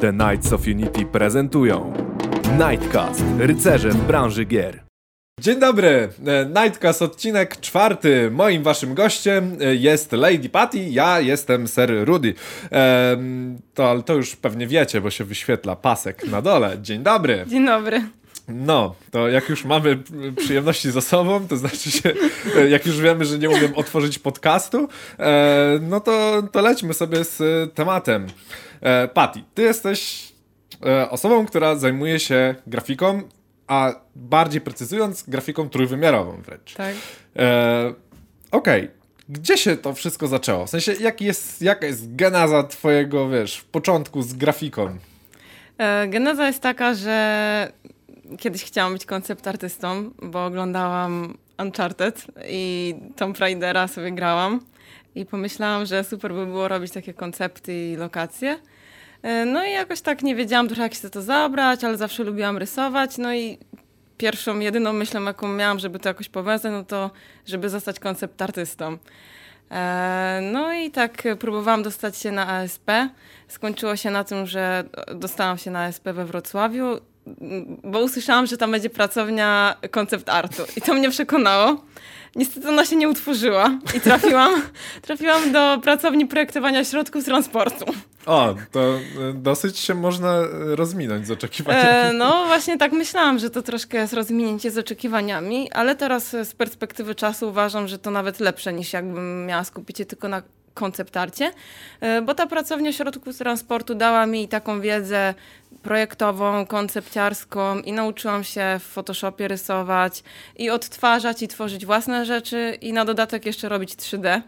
The Knights of Unity prezentują Nightcast, rycerze w branży gier. Dzień dobry, e, Nightcast odcinek czwarty. Moim waszym gościem e, jest Lady Patty, ja jestem Sir Rudy. Ehm, to, to już pewnie wiecie, bo się wyświetla pasek na dole. Dzień dobry. Dzień dobry. No, to jak już mamy przyjemności za sobą, to znaczy się, e, jak już wiemy, że nie umiem otworzyć podcastu, e, no to, to lećmy sobie z tematem. E, Patty, ty jesteś osobą, która zajmuje się grafiką, a bardziej precyzując, grafiką trójwymiarową wręcz. Tak. Okej. Okay. Gdzie się to wszystko zaczęło? W sensie, jak jest, jaka jest genaza twojego, wiesz, w początku z grafiką? Geneza jest taka, że kiedyś chciałam być koncept artystą, bo oglądałam Uncharted i Tomb Raidera sobie grałam i pomyślałam, że super by było robić takie koncepty i lokacje. E, no i jakoś tak nie wiedziałam trochę jak się to zabrać, ale zawsze lubiłam rysować. No i pierwszą, jedyną myślą, jaką miałam, żeby to jakoś powiązać, no to żeby zostać koncept artystą. E, no i tak próbowałam dostać się na ASP. Skończyło się na tym, że dostałam się na ASP we Wrocławiu, bo usłyszałam, że tam będzie pracownia koncept artu. I to mnie przekonało. Niestety ona się nie utworzyła i trafiłam, trafiłam do pracowni projektowania środków transportu. O, to e, dosyć się można e, rozminąć z oczekiwaniami. E, no właśnie tak myślałam, że to troszkę jest rozminięcie z oczekiwaniami, ale teraz z perspektywy czasu uważam, że to nawet lepsze niż jakbym miała skupić się tylko na konceptarcie, e, bo ta pracownia środków transportu dała mi taką wiedzę projektową, koncepciarską i nauczyłam się w Photoshopie rysować i odtwarzać i tworzyć własne rzeczy i na dodatek jeszcze robić 3D,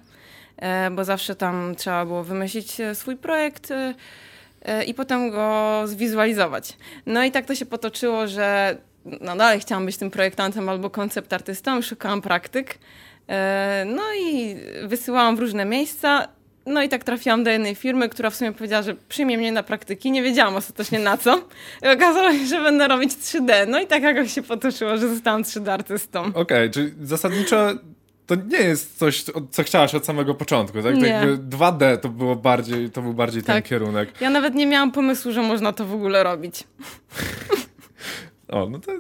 e, bo zawsze tam trzeba było wymyślić e, swój projekt i potem go zwizualizować. No i tak to się potoczyło, że no dalej chciałam być tym projektantem albo koncept artystą szukałam praktyk. E, no i wysyłałam w różne miejsca. No i tak trafiłam do jednej firmy, która w sumie powiedziała, że przyjmie mnie na praktyki. Nie wiedziałam ostatecznie na co. I okazało się, że będę robić 3D. No i tak jakoś się potoczyło, że zostałam 3D artystą. Okej, okay, czyli zasadniczo to nie jest coś, co chciałaś od samego początku, tak? Nie. jakby 2D to było bardziej, to był bardziej tak. ten kierunek. Ja nawet nie miałam pomysłu, że można to w ogóle robić. O, no to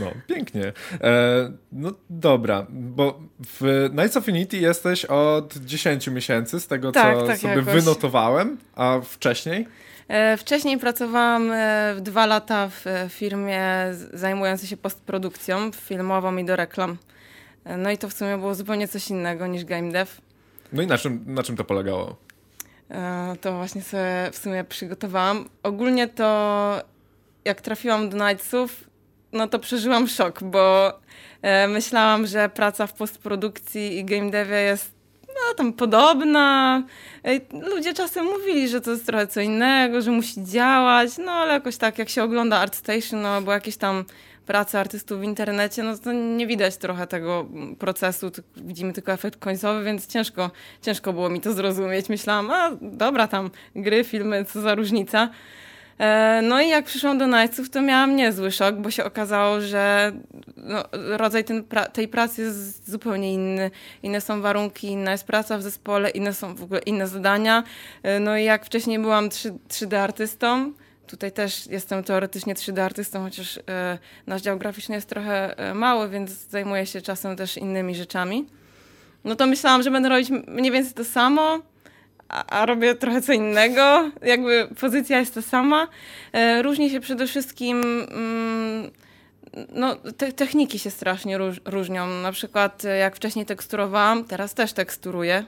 no, pięknie. E, no dobra, bo w Nights of Unity jesteś od 10 miesięcy, z tego tak, co tak sobie jakoś. wynotowałem, a wcześniej? E, wcześniej pracowałam e, dwa lata w firmie zajmującej się postprodukcją filmową i do reklam. E, no i to w sumie było zupełnie coś innego niż game dev. No i na czym, na czym to polegało? E, to właśnie sobie w sumie przygotowałam. Ogólnie to jak trafiłam do Nightsów, no to przeżyłam szok, bo e, myślałam, że praca w postprodukcji i game devie jest no, tam podobna. E, ludzie czasem mówili, że to jest trochę co innego, że musi działać, no ale jakoś tak, jak się ogląda ArtStation no, albo jakieś tam prace artystów w internecie, no to nie widać trochę tego procesu, widzimy tylko efekt końcowy, więc ciężko, ciężko było mi to zrozumieć. Myślałam, a dobra, tam gry, filmy, co za różnica. E, no i jak przyszłam do Knightsów, to miałam niezły szok, bo się okazało, że no, rodzaj ten pra tej pracy jest zupełnie inny. Inne są warunki, inna jest praca w zespole, inne są w ogóle inne zadania. E, no i jak wcześniej byłam 3, 3D artystą, Tutaj też jestem teoretycznie 3D artystą, chociaż e, nasz dział graficzny jest trochę mały, więc zajmuję się czasem też innymi rzeczami. No to myślałam, że będę robić mniej więcej to samo, a, robię trochę co innego. Jakby pozycja jest ta sama. E, różni się przede wszystkim. Mm, no, te, techniki się strasznie róż, różnią. Na przykład, e, jak wcześniej teksturowałam, teraz też teksturuję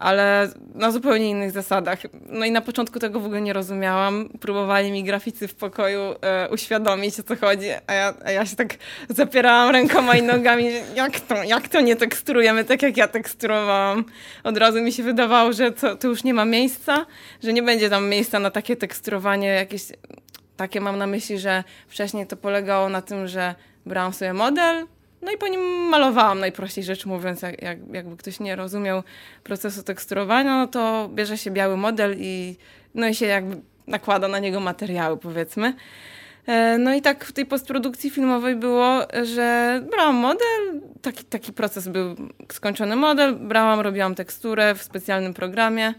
ale na zupełnie innych zasadach. No i na początku tego w ogóle nie rozumiałam. Próbowali mi graficy w pokoju e, uświadomić, o co chodzi, a ja, a ja się tak zapierałam rękoma i nogami, jak to, jak to nie teksturujemy tak, jak ja teksturowałam. Od razu mi się wydawało, że to, to już nie ma miejsca, że nie będzie tam miejsca na takie teksturowanie jakieś... Takie mam na myśli, że wcześniej to polegało na tym, że brałam sobie model, no i po nim malowałam, najprościej rzecz mówiąc, jak, jak, jakby ktoś nie rozumiał procesu teksturowania, no to bierze się biały model i, no i się jakby nakłada na niego materiały, powiedzmy. E, no i tak w tej postprodukcji filmowej było, że brałam model, taki, taki proces był skończony model, brałam, robiłam teksturę w specjalnym programie,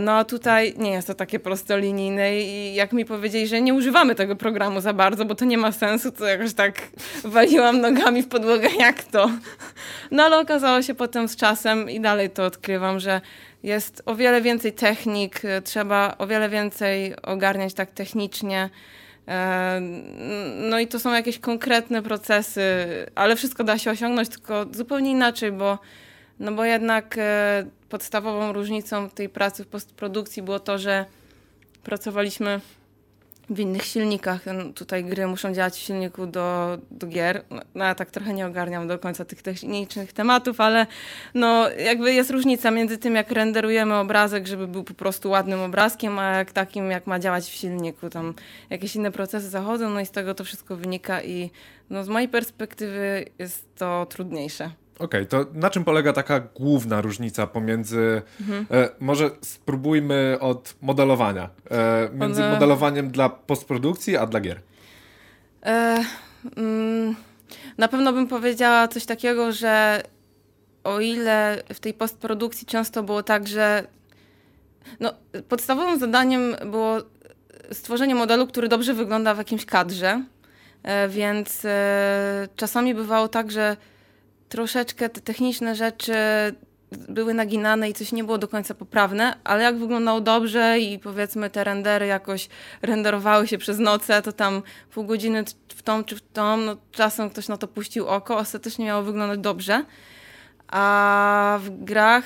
no a tutaj nie jest to takie prostolinijne i jak mi powiedzieli, że nie używamy tego programu za bardzo, bo to nie ma sensu, to jakoś tak waliłam nogami w podłogę, jak to. No ale okazało się potem z czasem i dalej to odkrywam, że jest o wiele więcej technik, e, trzeba o wiele więcej ogarniać tak technicznie. E, no i to są jakieś konkretne procesy, ale wszystko da się osiągnąć, tylko zupełnie inaczej, bo, no bo jednak podstawową różnicą tej pracy w postprodukcji było to, że pracowaliśmy w innych silnikach. Tutaj gry muszą działać w silniku do, do gier. No, no, ja tak trochę nie ogarniam do końca tych technicznych tematów, ale no jakby jest różnica między tym, jak renderujemy obrazek, żeby był po prostu ładnym obrazkiem, a jak takim, jak ma działać w silniku. Tam jakieś inne procesy zachodzą, no i z tego to wszystko wynika i no, z mojej perspektywy jest to trudniejsze. Okej, okay, to na czym polega taka główna różnica pomiędzy, mhm. e, może spróbujmy od modelowania, e, między One... modelowaniem dla postprodukcji, a dla gier? E, mm, na pewno bym powiedziała coś takiego, że o ile w tej postprodukcji często było tak, że no, podstawowym zadaniem było stworzenie modelu, który dobrze wygląda w jakimś kadrze, e, więc e, czasami bywało tak, że troszeczkę te techniczne rzeczy były naginane i coś nie było do końca poprawne, ale jak wyglądało dobrze i powiedzmy te rendery jakoś renderowały się przez noce, to tam pół godziny w tą czy w tą, no czasem ktoś na to puścił oko, ostatecznie miało wyglądać dobrze. A w grach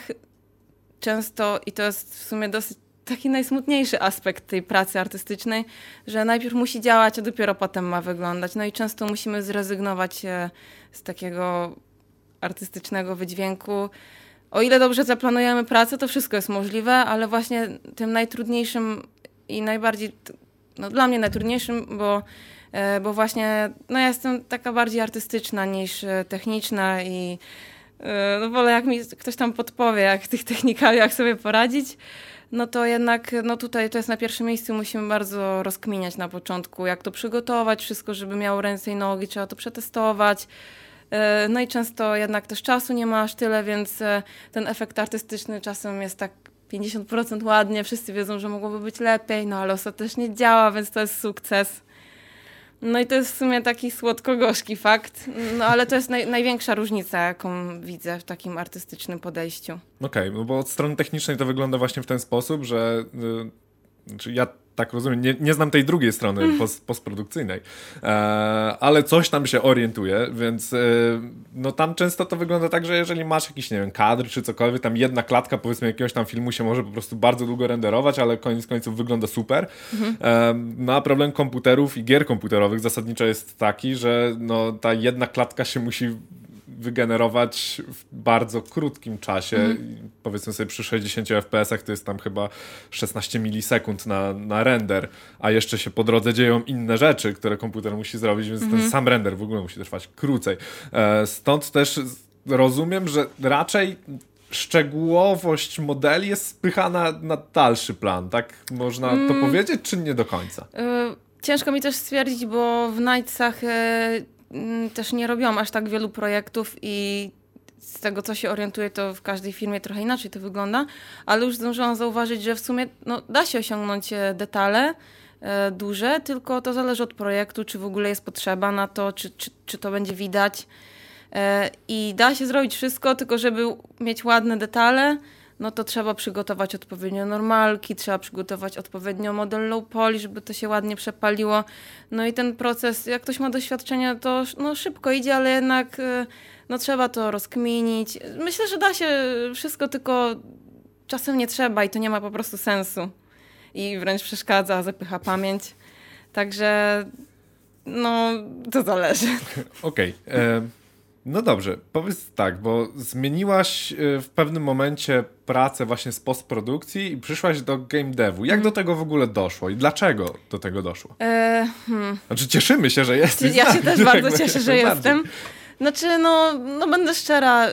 często, i to jest w sumie dosyć taki najsmutniejszy aspekt tej pracy artystycznej, że najpierw musi działać, a dopiero potem ma wyglądać. No i często musimy zrezygnować z takiego artystycznego wydźwięku. O ile dobrze zaplanujemy pracę, to wszystko jest możliwe, ale właśnie tym najtrudniejszym i najbardziej, no dla mnie najtrudniejszym, bo, e, bo właśnie no ja jestem taka bardziej artystyczna niż e, techniczna i e, no wolę jak mi ktoś tam podpowie, jak w tych technikaliach sobie poradzić, no to jednak no tutaj to jest na pierwszym miejscu, musimy bardzo rozkminiać na początku, jak to przygotować, wszystko, żeby miało ręce i nogi, trzeba to przetestować, no i często jednak też czasu nie ma aż tyle, więc e, ten efekt artystyczny czasem jest tak 50% ładnie, wszyscy wiedzą, że mogłoby być lepiej, no ale ostatecznie działa, więc to jest sukces. No i to jest w sumie taki słodko-gorzki fakt, no ale to jest naj, największa różnica, jaką widzę w takim artystycznym podejściu. Okej, okay, no bo od strony technicznej to wygląda właśnie w ten sposób, że y, znaczy ja tak rozumiem, nie, nie znam tej drugiej strony mm. post, postprodukcyjnej, e, ale coś tam się orientuje, więc e, no tam często to wygląda tak, że jeżeli masz jakiś, nie wiem, kadr czy cokolwiek, tam jedna klatka powiedzmy jakiegoś tam filmu się może po prostu bardzo długo renderować, ale koniec końców wygląda super. Mhm. E, no a problem komputerów i gier komputerowych zasadniczo jest taki, że no ta jedna klatka się musi wygenerować w bardzo krótkim czasie. Mm. Powiedzmy sobie przy 60 fps to jest tam chyba 16 milisekund na, na render, a jeszcze się po drodze dzieją inne rzeczy, które komputer musi zrobić, więc mm ten mhm. sam render w ogóle musi trwać krócej. E, stąd też rozumiem, że raczej szczegółowość modeli jest spychana na dalszy plan, tak można mm. to powiedzieć, czy nie do końca? Y ciężko mi też stwierdzić, bo w Nightsach y Mm, też nie robiłam aż tak wielu projektów i z tego, co się orientuję, to w każdej firmie trochę inaczej to wygląda, ale już zdążyłam zauważyć, że w sumie no, da się osiągnąć e, detale e, duże, tylko to zależy od projektu, czy w ogóle jest potrzeba na to, czy, czy, czy to będzie widać. E, I da się zrobić wszystko, tylko żeby mieć ładne detale, no to trzeba przygotować odpowiednio normalki, trzeba przygotować odpowiednio model low poly, żeby to się ładnie przepaliło. No i ten proces, jak ktoś ma doświadczenia, to no szybko idzie, ale jednak y, no trzeba to rozkminić. Myślę, że da się wszystko, tylko czasem nie trzeba i to nie ma po prostu sensu. I wręcz przeszkadza, zapycha pamięć. Także no, to zależy. Okej. Okay. No dobrze, powiedz tak, bo zmieniłaś y, w pewnym momencie pracę właśnie z postprodukcji i przyszłaś do game devu. Jak do tego w ogóle doszło i dlaczego do tego doszło? E, hmm. Znaczy cieszymy się, że jesteś. Ja się też bardzo cieszę, że jestem. Znaczy, no, no będę szczera. Y,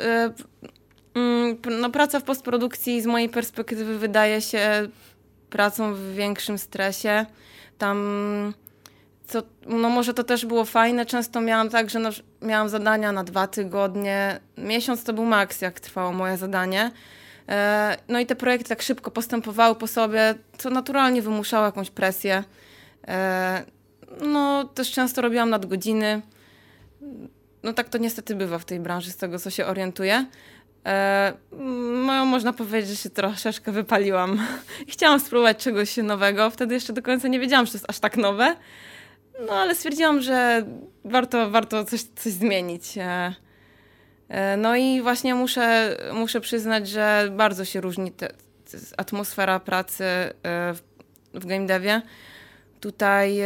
mm, no, praca w postprodukcji z mojej perspektywy wydaje się pracą w większym stresie. Tam no może to też było fajne. Często miałam tak, że no, miałam zadania na dwa tygodnie. Miesiąc to był maks, jak trwało moje zadanie. E, no i te projekty tak szybko postępowały po sobie, co naturalnie wymuszało jakąś presję. E, no też często robiłam nadgodziny. No tak to niestety bywa w tej branży, z tego co się orientuję. E, moją można powiedzieć, że się troszeczkę wypaliłam. Chciałam spróbować czegoś nowego. Wtedy jeszcze do końca nie wiedziałam, że to jest aż tak nowe. No ale stwierdziłam, że warto, warto coś, coś zmienić. E, e, no i właśnie muszę, muszę przyznać, że bardzo się różni te, atmosfera pracy e, w, w game devie. Tutaj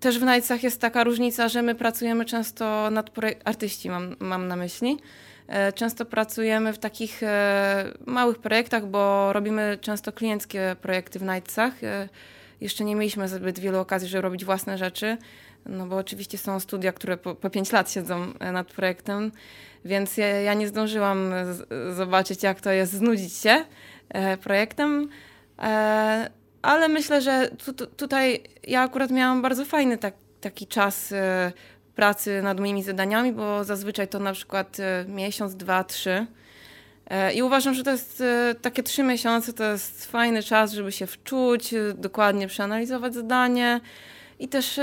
też w Nightsach jest taka różnica, że my pracujemy często nad artyści mam, mam na myśli. Często pracujemy w takich małych projektach, bo robimy często klienckie projekty w Nightsach jeszcze nie mieliśmy zbyt wielu okazji, żeby robić własne rzeczy, no bo oczywiście są studia, które po, po 5 lat siedzą e, nad projektem, więc ja, ja nie zdążyłam z, zobaczyć, jak to jest znudzić się e, projektem. E, ale myślę, że tu, tu, tutaj ja akurat miałam bardzo fajny tak, taki czas e, pracy nad moimi zadaniami, bo zazwyczaj to na przykład e, miesiąc, dwa, trzy. E, I uważam, że to jest e, takie trzy miesiące, to jest fajny czas, żeby się wczuć, e, dokładnie przeanalizować zadanie i też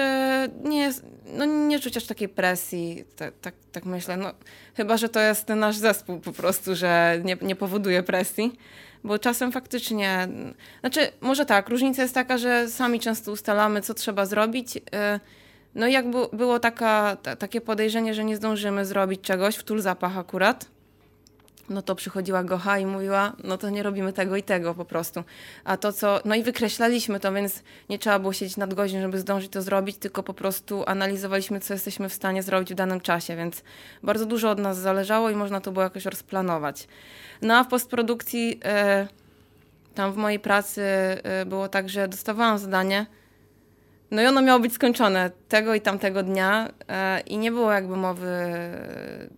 nie, no nie czuć aż takiej presji, tak, tak, tak myślę. No, chyba, że to jest nasz zespół po prostu, że nie, nie powoduje presji, bo czasem faktycznie, znaczy może tak, różnica jest taka, że sami często ustalamy, co trzeba zrobić. No i jak było taka, takie podejrzenie, że nie zdążymy zrobić czegoś, w Tulzapach akurat, no to przychodziła Gocha i mówiła, no to nie robimy tego i tego po prostu. A to co, no i wykreślaliśmy to, więc nie trzeba było siedzieć nad godzin, żeby zdążyć to zrobić, tylko po prostu analizowaliśmy, co jesteśmy w stanie zrobić w danym czasie, więc bardzo dużo od nas zależało i można to było jakoś rozplanować. No a w postprodukcji, e, tam w mojej pracy e, było tak, że dostawałam zadanie, no i ono miało być skończone tego i tamtego dnia e, i nie było jakby mowy,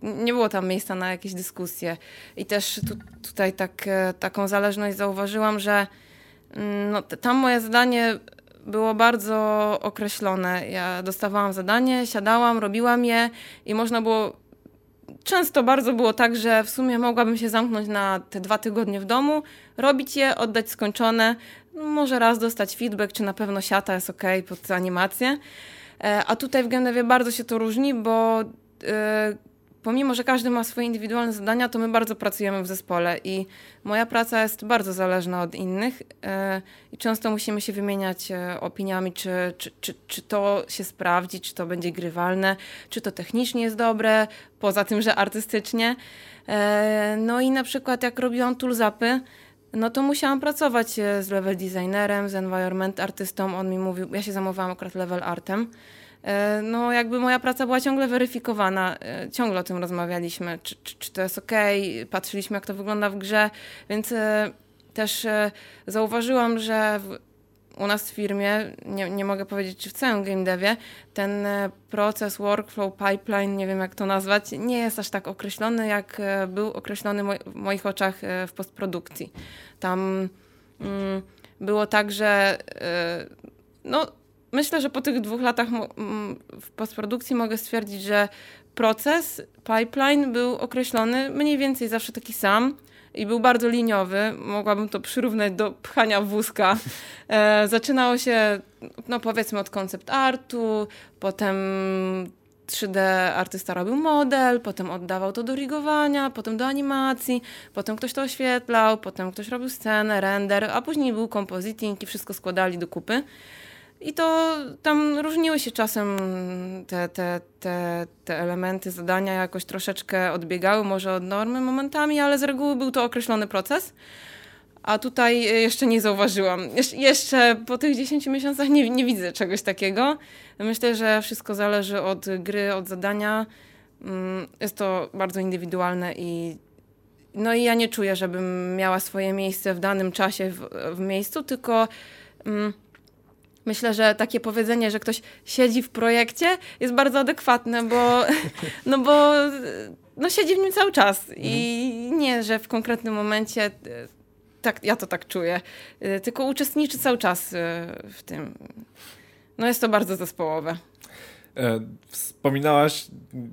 nie było tam miejsca na jakieś dyskusje. I też tu, tutaj tak, e, taką zależność zauważyłam, że mm, no, tam moje zadanie było bardzo określone. Ja dostawałam zadanie, siadałam, robiłam je i można było często bardzo było tak, że w sumie mogłabym się zamknąć na te dwa tygodnie w domu, robić je, oddać skończone, może raz dostać feedback, czy na pewno siata jest ok pod animację. E, a tutaj w Genewie bardzo się to różni, bo e, pomimo, że każdy ma swoje indywidualne zadania, to my bardzo pracujemy w zespole i moja praca jest bardzo zależna od innych e, i często musimy się wymieniać opiniami, czy, czy, czy, czy to się sprawdzi, czy to będzie grywalne, czy to technicznie jest dobre, poza tym, że artystycznie. No i na przykład jak robiłam toolzapy, no to musiałam pracować e, z level designerem, z environment artystą. On mi mówił, ja się zamówiłam akurat level artem. E, no jakby moja praca była ciągle weryfikowana, e, ciągle o tym rozmawialiśmy, czy, czy, czy to jest ok, patrzyliśmy jak to wygląda w grze, więc też zauważyłam, że u nas w firmie, nie, nie mogę powiedzieć, czy w całym game devie, ten e, proces, workflow, pipeline, nie wiem jak to nazwać, nie jest aż tak określony, jak e, był określony w moich oczach e, w postprodukcji. Tam mm, było tak, że no, myślę, że po tych dwóch latach w postprodukcji mogę stwierdzić, że proces, pipeline był określony mniej więcej zawsze taki sam i był bardzo liniowy. Mogłabym to przyrównać do pchania wózka. E, zaczynało się, no powiedzmy, od koncept artu, potem 3D artysta robił model, potem oddawał to do rigowania, potem do animacji, potem ktoś to oświetlał, potem ktoś robił scenę, render, a później był compositing i wszystko składali do kupy. I to tam różniły się czasem te, te, te, te elementy zadania, jakoś troszeczkę odbiegały może od normy momentami, ale z reguły był to określony proces. A tutaj jeszcze nie zauważyłam. Jesz jeszcze po tych 10 miesiącach nie, nie widzę czegoś takiego. Myślę, że wszystko zależy od gry, od zadania. Mm, jest to bardzo indywidualne i no i ja nie czuję, żebym miała swoje miejsce w danym czasie w, w miejscu, tylko mm, Myślę, że takie powiedzenie, że ktoś siedzi w projekcie jest bardzo adekwatne, bo, no bo no siedzi w nim cały czas i mhm. nie, że w konkretnym momencie tak, ja to tak czuję, tylko uczestniczy cały czas e, w tym. No jest to bardzo zespołowe. E, wspominałaś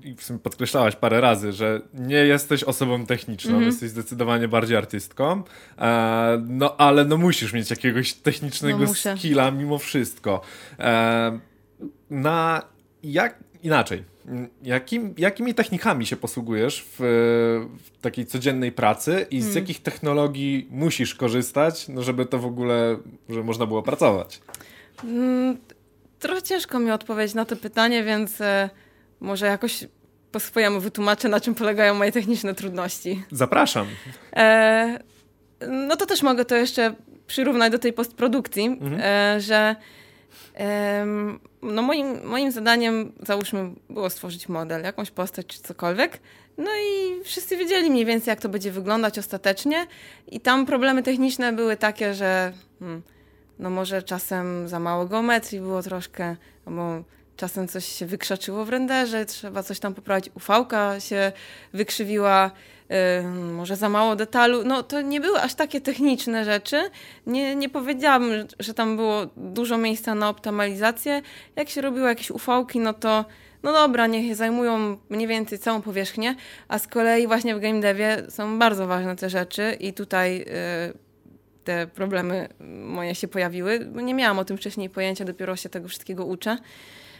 i w sumie podkreślałaś parę razy, że nie jesteś osobą techniczną, mm -hmm. jesteś zdecydowanie bardziej artystką, e, no ale no musisz mieć jakiegoś technicznego no, skilla mimo wszystko. E, na jak inaczej, Jakim, jakimi technikami się posługujesz w, w, takiej codziennej pracy i z hmm. jakich technologii musisz korzystać, no żeby to w ogóle, że można było pracować? Mm, trochę ciężko mi odpowiedzieć na to pytanie, więc e, może jakoś po swojemu wytłumaczę, na czym polegają moje techniczne trudności. Zapraszam. E, no to też mogę to jeszcze przyrównać do tej postprodukcji, mhm. e, że no moim, moim zadaniem, załóżmy, było stworzyć model, jakąś postać czy cokolwiek. No i wszyscy wiedzieli mniej więcej, jak to będzie wyglądać ostatecznie. I tam problemy techniczne były takie, że hmm, no może czasem za mało geometrii było troszkę, albo czasem coś się wykrzaczyło w renderze, trzeba coś tam poprawić, ufałka się wykrzywiła, yy, może za mało detalu. No to nie były aż takie techniczne rzeczy. Nie, nie powiedziałabym, że tam było dużo miejsca na optymalizację. Jak się robiło jakieś ufałki, no to no dobra, niech je zajmują mniej więcej całą powierzchnię, a z kolei właśnie w game devie są bardzo ważne te rzeczy i tutaj yy, te problemy moje się pojawiły, bo nie miałam o tym wcześniej pojęcia, dopiero się tego wszystkiego uczę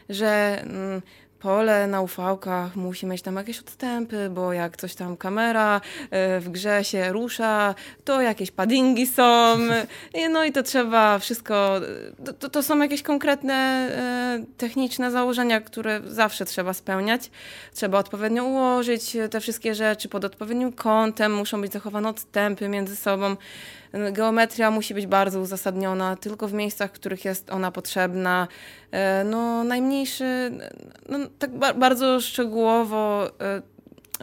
że mm, pole na ufałkach musi mieć tam jakieś odstępy, bo jak coś tam kamera e, w grze się rusza, to jakieś paddingi są, no i to trzeba wszystko, to, to są jakieś konkretne e, techniczne założenia, które zawsze trzeba spełniać. Trzeba odpowiednio ułożyć te wszystkie rzeczy pod odpowiednim kątem, muszą być zachowane odstępy między sobą. Geometria musi być bardzo uzasadniona, tylko w miejscach, w których jest ona potrzebna. E, no, najmniejszy, no, tak ba bardzo szczegółowo. E,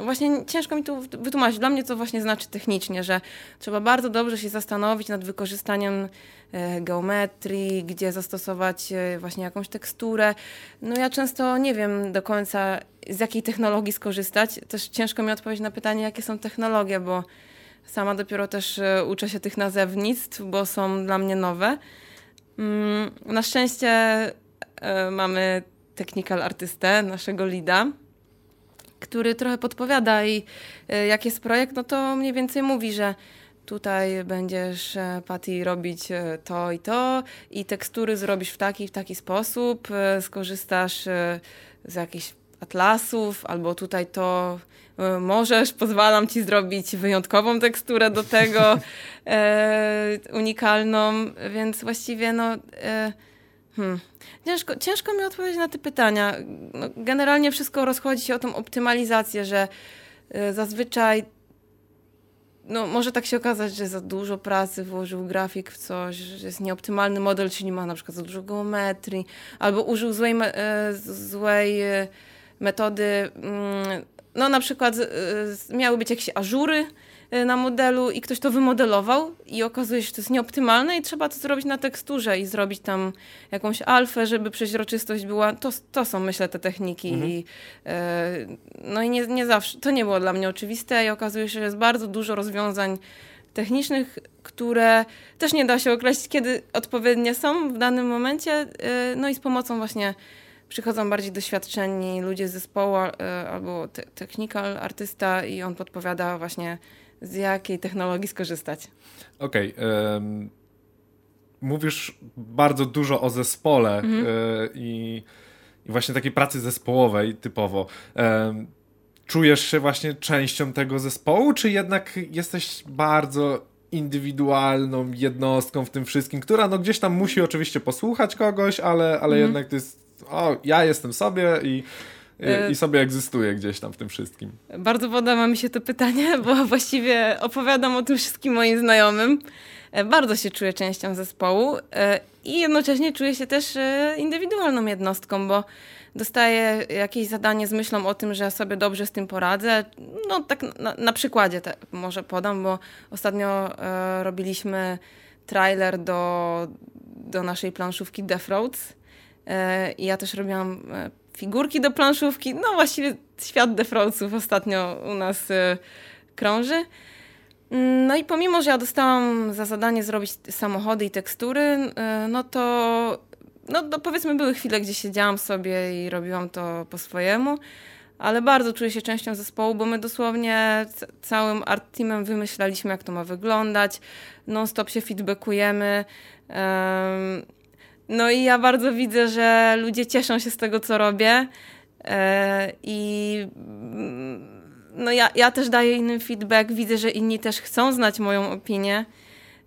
właśnie ciężko mi tu wytłumaczyć. Dla mnie to właśnie znaczy technicznie, że trzeba bardzo dobrze się zastanowić nad wykorzystaniem e, geometrii, gdzie zastosować właśnie jakąś teksturę. No ja często nie wiem do końca z jakiej technologii skorzystać. Też ciężko mi odpowiedzieć na pytanie, jakie są technologie, bo Sama dopiero też e, uczę się tych nazewnictw, bo są dla mnie nowe. Mm, na szczęście e, mamy technical artystę, naszego lida, który trochę podpowiada i e, jak jest projekt, no to mniej więcej mówi, że tutaj będziesz, Patty, robić to i to i tekstury zrobisz w taki w taki sposób, skorzystasz z jakichś atlasów, albo tutaj to możesz, pozwalam ci zrobić wyjątkową teksturę do tego, e, unikalną, więc właściwie no... E, hmm. Ciężko, ciężko mi odpowiedzieć na te pytania. No, generalnie wszystko rozchodzi się o tą optymalizację, że e, zazwyczaj no, może tak się okazać, że za dużo pracy włożył grafik w coś, że jest nieoptymalny model, czyli ma na przykład za dużo geometrii, albo użył złej, złej metody mm, no na przykład y, miały być jakieś ażury y, na modelu i ktoś to wymodelował i okazuje się, że to jest nieoptymalne i trzeba to zrobić na teksturze i zrobić tam jakąś alfę, żeby przeźroczystość była. To, to są myślę te techniki mhm. i y, no i nie, nie zawsze, to nie było dla mnie oczywiste i okazuje się, że jest bardzo dużo rozwiązań technicznych, które też nie da się określić, kiedy odpowiednie są w danym momencie, no i z pomocą właśnie przychodzą bardziej doświadczeni ludzie z zespołu e, albo te technical artysta i on podpowiada właśnie z jakiej technologii skorzystać. Okej. Okay, um, mówisz bardzo dużo o zespole mhm. y, i, i, właśnie takiej pracy zespołowej typowo. Um, czujesz się właśnie częścią tego zespołu, czy jednak jesteś bardzo indywidualną jednostką w tym wszystkim, która no gdzieś tam musi oczywiście posłuchać kogoś, ale, ale mhm. jednak to jest o, ja jestem sobie i, i, i, sobie egzystuję gdzieś tam w tym wszystkim. Bardzo podoba mi się to pytanie, bo właściwie opowiadam o tym wszystkim moim znajomym. E, bardzo się czuję częścią zespołu e, i jednocześnie czuję się też e, indywidualną jednostką, bo dostaję jakieś zadanie z myślą o tym, że sobie dobrze z tym poradzę. No tak na, na przykładzie te, może podam, bo ostatnio e, robiliśmy trailer do, do naszej planszówki Death Roads E, I ja też robiłam e, figurki do planszówki. No właściwie świat defraudsów ostatnio u nas e, krąży. No i pomimo, że ja dostałam za zadanie zrobić samochody i tekstury, no to no, no powiedzmy były chwile, gdzie siedziałam sobie i robiłam to po swojemu, ale bardzo czuję się częścią zespołu, bo my dosłownie całym art teamem wymyślaliśmy, jak to ma wyglądać, non-stop się feedbackujemy. Um, no i ja bardzo widzę, że ludzie cieszą się z tego, co robię. E, I mm, no ja, ja też daję innym feedback, widzę, że inni też chcą znać moją opinię.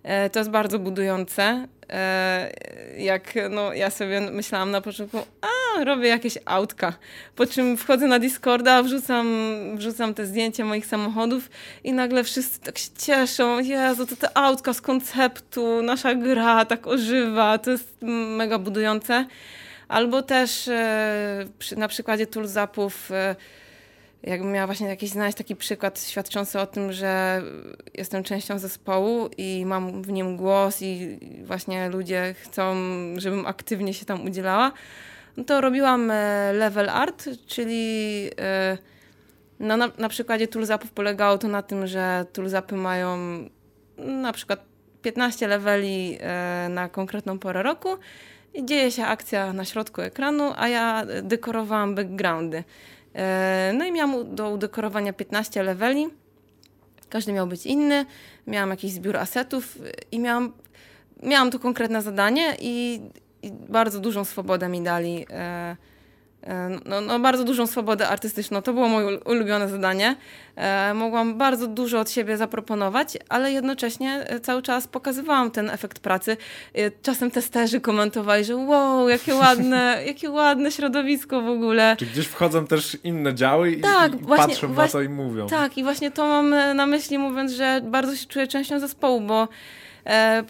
E, to jest bardzo budujące. E, jak no, ja sobie myślałam na początku, a robię jakieś autka. Po czym wchodzę na Discorda, wrzucam, wrzucam te zdjęcia moich samochodów i nagle wszyscy tak się cieszą. Jezu, to te autka z konceptu, nasza gra tak ożywa. To jest mega budujące. Albo też e, przy, na przykładzie toolzapów e, jakbym miała właśnie jakiś znaleźć taki przykład świadczący o tym, że jestem częścią zespołu i mam w nim głos i właśnie ludzie chcą, żebym aktywnie się tam udzielała, no to robiłam e, level art, czyli no na, na przykładzie toolzapów polegało to na tym, że toolzapy mają na przykład 15 leveli na konkretną porę roku i dzieje się akcja na środku ekranu, a ja dekorowałam backgroundy. E, no i miałam do udekorowania 15 leveli. Każdy miał być inny. Miałam jakiś zbiór asetów i miałam, miałam to konkretne zadanie i, i bardzo dużą swobodę mi dali. E, E, no, no, bardzo dużą swobodę artystyczną. To było moje ulubione zadanie. E, mogłam bardzo dużo od siebie zaproponować, ale jednocześnie cały czas pokazywałam ten efekt pracy. Czasem testerzy komentowali, że wow, jakie ładne, jakie ładne środowisko w ogóle. Czy gdzieś wchodzą też inne działy i, tak, i właśnie, patrzą właśnie, na to i mówią. Tak, i właśnie to mam na myśli mówiąc, że bardzo się czuję częścią zespołu, bo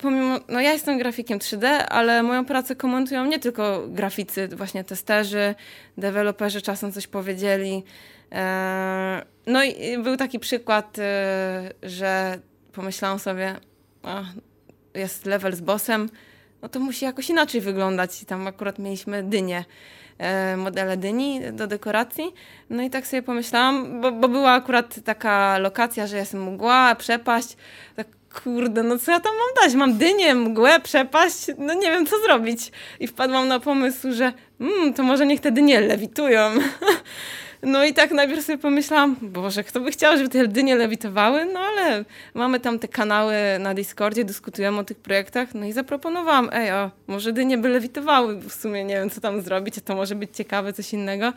pomimo, no ja jestem grafikiem 3D, ale moją pracę komentują nie tylko graficy, właśnie testerzy, deweloperzy czasem coś powiedzieli. E, no i był taki przykład, e, że pomyślałam sobie, a, jest level z bossem, no to musi jakoś inaczej wyglądać. I tam akurat mieliśmy dynię, modele dyni do dekoracji. No i tak sobie pomyślałam, bo, bo była akurat taka lokacja, że jest mgła, przepaść. Tak kurde, no co ja tam mam dać? Mam dynię, mgłę, przepaść, no nie wiem co zrobić. I wpadłam na pomysł, że mm, to może niech te dynie lewitują. No i tak najpierw sobie pomyślałam, Boże, kto by chciał, żeby te dynie lewitowały? No ale mamy tam te kanały na Discordzie, dyskutujemy o tych projektach, no i zaproponowałam, ej, o, może dynie by lewitowały, w sumie nie wiem, co tam zrobić, to może być ciekawe, coś innego.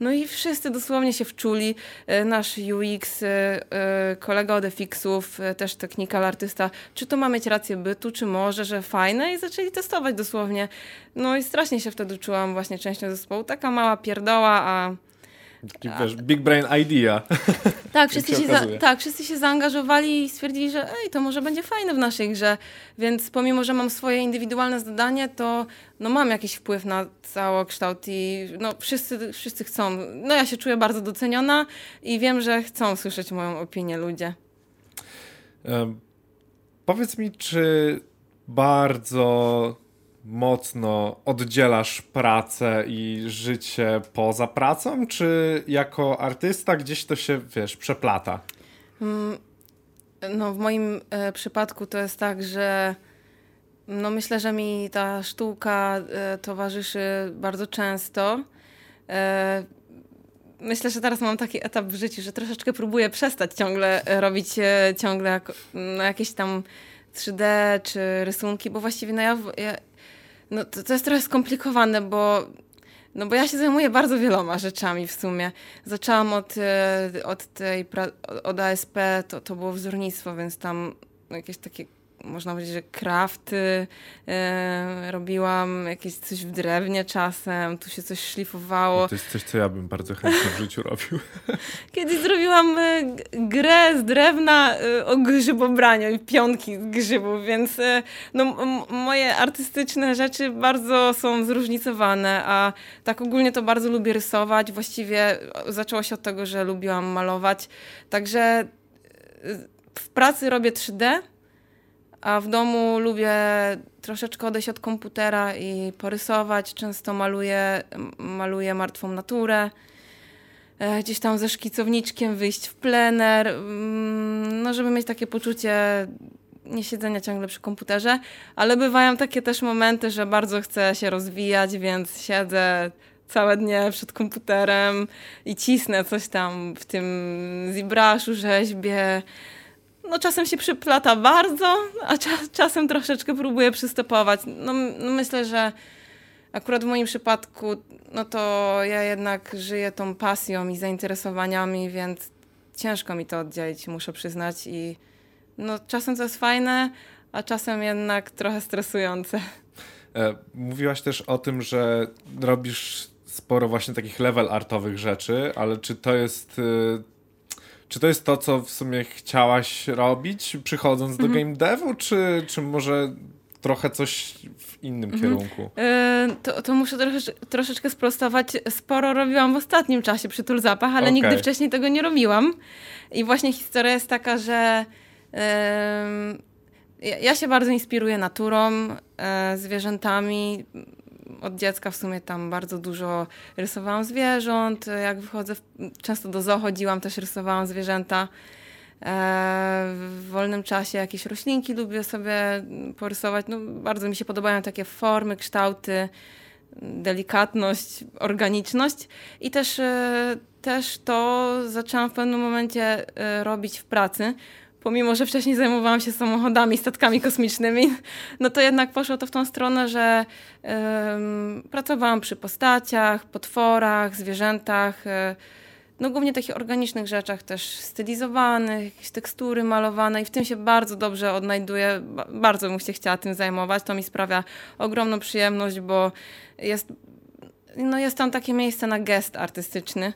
No i wszyscy dosłownie się wczuli. E, nasz UX, e, e, kolega od FX-ów, też technical artysta, czy to ma mieć rację bytu, czy może, że fajne i zaczęli testować dosłownie. No i strasznie się wtedy czułam właśnie częścią zespołu. Taka mała pierdoła, a Taki, wiesz, big brain idea. Tak wszyscy, się za, tak, wszyscy się zaangażowali i stwierdzili, że ej, to może będzie fajne w naszej grze. Więc pomimo, że mam swoje indywidualne zadanie, to no, mam jakiś wpływ na całokształt i no, wszyscy, wszyscy chcą. No ja się czuję bardzo doceniona i wiem, że chcą słyszeć moją opinię ludzie. Um, powiedz mi, czy bardzo mocno oddzielasz pracę i życie poza pracą, czy jako artysta gdzieś to się, wiesz, przeplata? Mm, no, w moim e, przypadku to jest tak, że no myślę, że mi ta sztuka e, towarzyszy bardzo często. E, myślę, że teraz mam taki etap w życiu, że troszeczkę próbuję przestać ciągle robić ciągle jakieś tam 3D czy rysunki, bo właściwie no ja, ja no to, to jest trochę skomplikowane, bo no bo ja się zajmuję bardzo wieloma rzeczami w sumie. Zaczęłam od, e, od tej, od ASP, to, to było wzornictwo, więc tam jakieś takie można powiedzieć, że crafty e, robiłam, jakieś coś w drewnie czasem, tu się coś szlifowało. No to jest coś, co ja bym bardzo chętnie w życiu robił. Kiedyś zrobiłam e, grę z drewna e, o grzybobraniu i pionki z grzybów, więc no, moje artystyczne rzeczy bardzo są zróżnicowane, a tak ogólnie to bardzo lubię rysować. Właściwie zaczęło się od tego, że lubiłam malować, także w pracy robię 3D, a w domu lubię troszeczkę odejść od komputera i porysować. Często maluję, maluję martwą naturę. E, gdzieś tam ze szkicowniczkiem wyjść w plener, mm, no żeby mieć takie poczucie nie siedzenia ciągle przy komputerze, ale bywają takie też momenty, że bardzo chcę się rozwijać, więc siedzę całe dnie przed komputerem i cisnę coś tam w tym ZBrush'u, rzeźbie. No czasem się przyplata bardzo, a czas, czasem troszeczkę próbuję przystopować. No, no myślę, że akurat w moim przypadku, no to ja jednak żyję tą pasją i zainteresowaniami, więc ciężko mi to oddzielić, muszę przyznać. I no czasem to jest fajne, a czasem jednak trochę stresujące. E, mówiłaś też o tym, że robisz sporo właśnie takich level artowych rzeczy, ale czy to jest y, czy to jest to, co w sumie chciałaś robić, przychodząc do mhm. game devu, czy, czy może trochę coś w innym mhm. kierunku? Yy, to, to muszę trosze, troszeczkę sprostować. Sporo robiłam w ostatnim czasie przy Tulzapach, ale okay. nigdy wcześniej tego nie robiłam. I właśnie historia jest taka, że yy, ja się bardzo inspiruję naturą, yy, zwierzętami od dziecka w sumie tam bardzo dużo rysowałam zwierząt. Jak wychodzę, często do zoo chodziłam, też rysowałam zwierzęta. E, w wolnym czasie jakieś roślinki lubię sobie porysować. No, bardzo mi się podobają takie formy, kształty, delikatność, organiczność. I też, e, też to zaczęłam w pewnym momencie e, robić w pracy pomimo że wcześniej zajmowałam się samochodami, statkami kosmicznymi, no to jednak poszło to w tą stronę, że pracowałam przy postaciach, potworach, zwierzętach, e, no głównie takich organicznych rzeczach, też stylizowanych, jakieś tekstury malowane i w tym się bardzo dobrze odnajduję. Bardzo bym się chciała tym zajmować. To mi sprawia ogromną przyjemność, bo jest, no jest tam takie miejsce na gest artystyczny.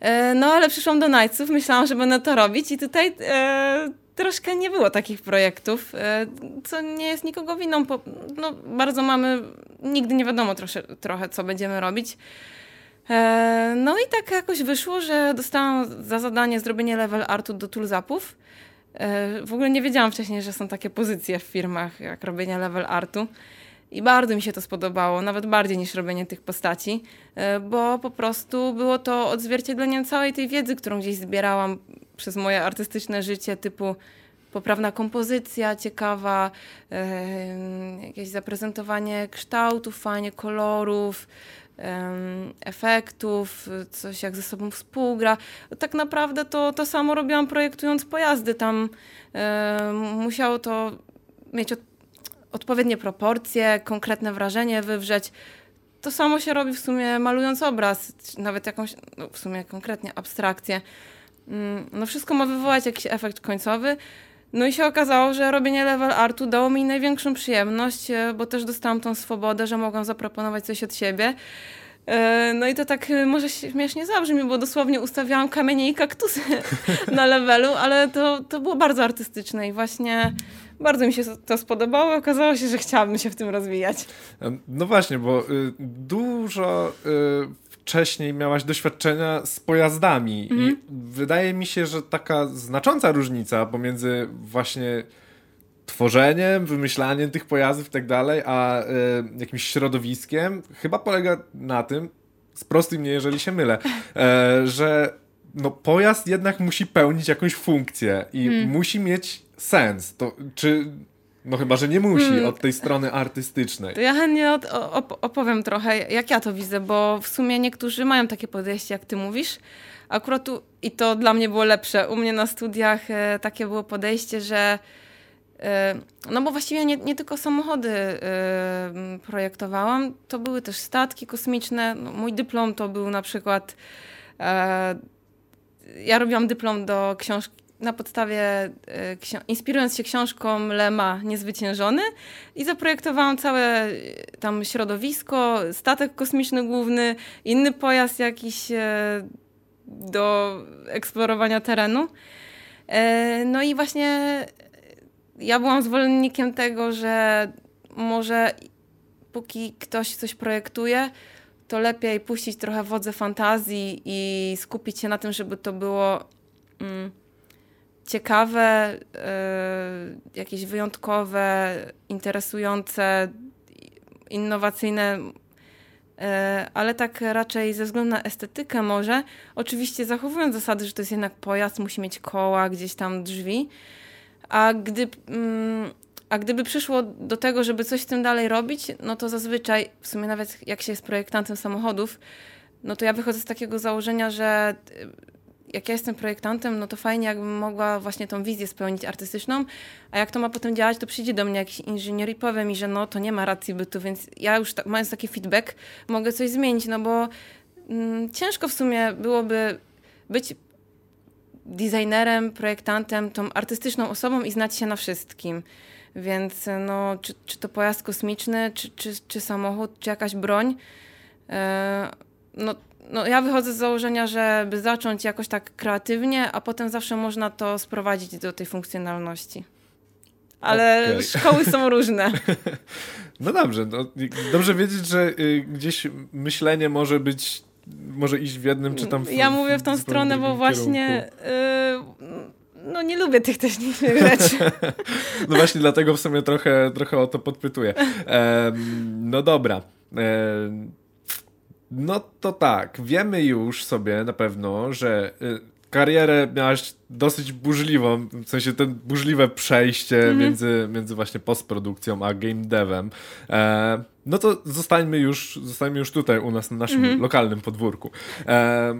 E, no ale przyszłam do Knightsów, myślałam, że będę to robić i tutaj e, troszkę nie było takich projektów, e, co nie jest nikogo winą. Po, no, bardzo mamy, nigdy nie wiadomo trosze, trochę, co będziemy robić. E, no i tak jakoś wyszło, że dostałam za zadanie zrobienie level artu do toolzapów. E, w ogóle nie wiedziałam wcześniej, że są takie pozycje w firmach, jak robienie level artu. I bardzo mi się to spodobało, nawet bardziej niż robienie tych postaci, e, bo po prostu było to odzwierciedleniem całej tej wiedzy, którą gdzieś zbierałam przez moje artystyczne życie, typu poprawna kompozycja, ciekawa, jakieś zaprezentowanie kształtów, fajnie kolorów, efektów, coś jak ze sobą współgra. Tak naprawdę to, to samo robiłam projektując pojazdy. Tam musiało to mieć od odpowiednie proporcje, konkretne wrażenie wywrzeć. To samo się robi w sumie malując obraz, nawet jakąś, no w sumie konkretnie abstrakcję. Mm, no wszystko ma wywołać jakiś efekt końcowy. No i się okazało, że robienie level artu dało mi największą przyjemność, e, bo też dostałam tą swobodę, że mogłam zaproponować coś od siebie. E, no i to tak e, może śmiesznie zabrzmi, bo dosłownie ustawiałam kamienie i kaktusy na levelu, ale to, to było bardzo artystyczne i właśnie bardzo mi się to spodobało. Okazało się, że chciałabym się w tym rozwijać. No właśnie, bo y, dużo y, wcześniej miałaś doświadczenia z pojazdami mm. i mhm. wydaje mi się, że taka znacząca różnica pomiędzy właśnie tworzeniem, wymyślaniem tych pojazdów i tak dalej, a y, jakimś środowiskiem chyba polega na tym, sprostuj mnie, jeżeli się mylę, e, że no, pojazd jednak musi pełnić jakąś funkcję i hmm. musi mieć sens. To czy. No chyba, że nie musi hmm. od tej strony artystycznej. To ja chętnie od, op opowiem trochę, jak ja to widzę, bo w sumie niektórzy mają takie podejście, jak ty mówisz. Akurat tu, i to dla mnie było lepsze, u mnie na studiach e, takie było podejście, że e, no bo właściwie nie, nie tylko samochody e, projektowałam, to były też statki kosmiczne. No, mój dyplom to był na przykład e, ja robiłam dyplom do książki na podstawie, e, inspirując się książką Lema Niezwyciężony i zaprojektowałam całe e, tam środowisko, statek kosmiczny główny, inny pojazd jakiś e, do eksplorowania terenu. No i właśnie ja byłam zwolennikiem tego, że może póki ktoś coś projektuje, to lepiej puścić trochę wodze fantazji i skupić się na tym, żeby to było mm, ciekawe, y, jakieś wyjątkowe, interesujące, innowacyjne, y, ale tak raczej ze względu na estetykę może, oczywiście zachowując zasady, że to jest jednak pojazd, musi mieć koła, gdzieś tam drzwi, A gdy, mm, a gdyby przyszło do tego, żeby coś z tym dalej robić, no to zazwyczaj, w sumie nawet jak się jest projektantem samochodów, no to ja wychodzę z takiego założenia, że jak ja jestem projektantem, no to fajnie, jakbym mogła właśnie tą wizję spełnić artystyczną, a jak to ma potem działać, to przyjdzie do mnie jakiś inżynier i powie mi, że no to nie ma racji bytu, więc ja już tak, mając taki feedback, mogę coś zmienić, no bo mm, ciężko w sumie byłoby być designerem, projektantem, tą artystyczną osobą i znać się na wszystkim. Więc no, czy, czy to pojazd kosmiczny, czy, czy, czy samochód, czy jakaś broń, e, no, no ja wychodzę z założenia, żeby zacząć jakoś tak kreatywnie, a potem zawsze można to sprowadzić do tej funkcjonalności. Ale okay. szkoły są różne. No dobrze, no, dobrze wiedzieć, że y, gdzieś myślenie może być, może iść w jednym czy tam w Ja mówię w tą stronę, bo właśnie y, no nie lubię tych technicznych rzeczy. no właśnie dlatego w sumie trochę, trochę o to podpytuję. no dobra. No to tak, wiemy już sobie na pewno, że y, karierę miałaś dosyć burzliwą, w sensie ten burzliwe przejście mm -hmm. między, między właśnie postprodukcją a game devem. E, no to zostańmy już, zostańmy już tutaj u nas na naszym mm -hmm. lokalnym podwórku. E,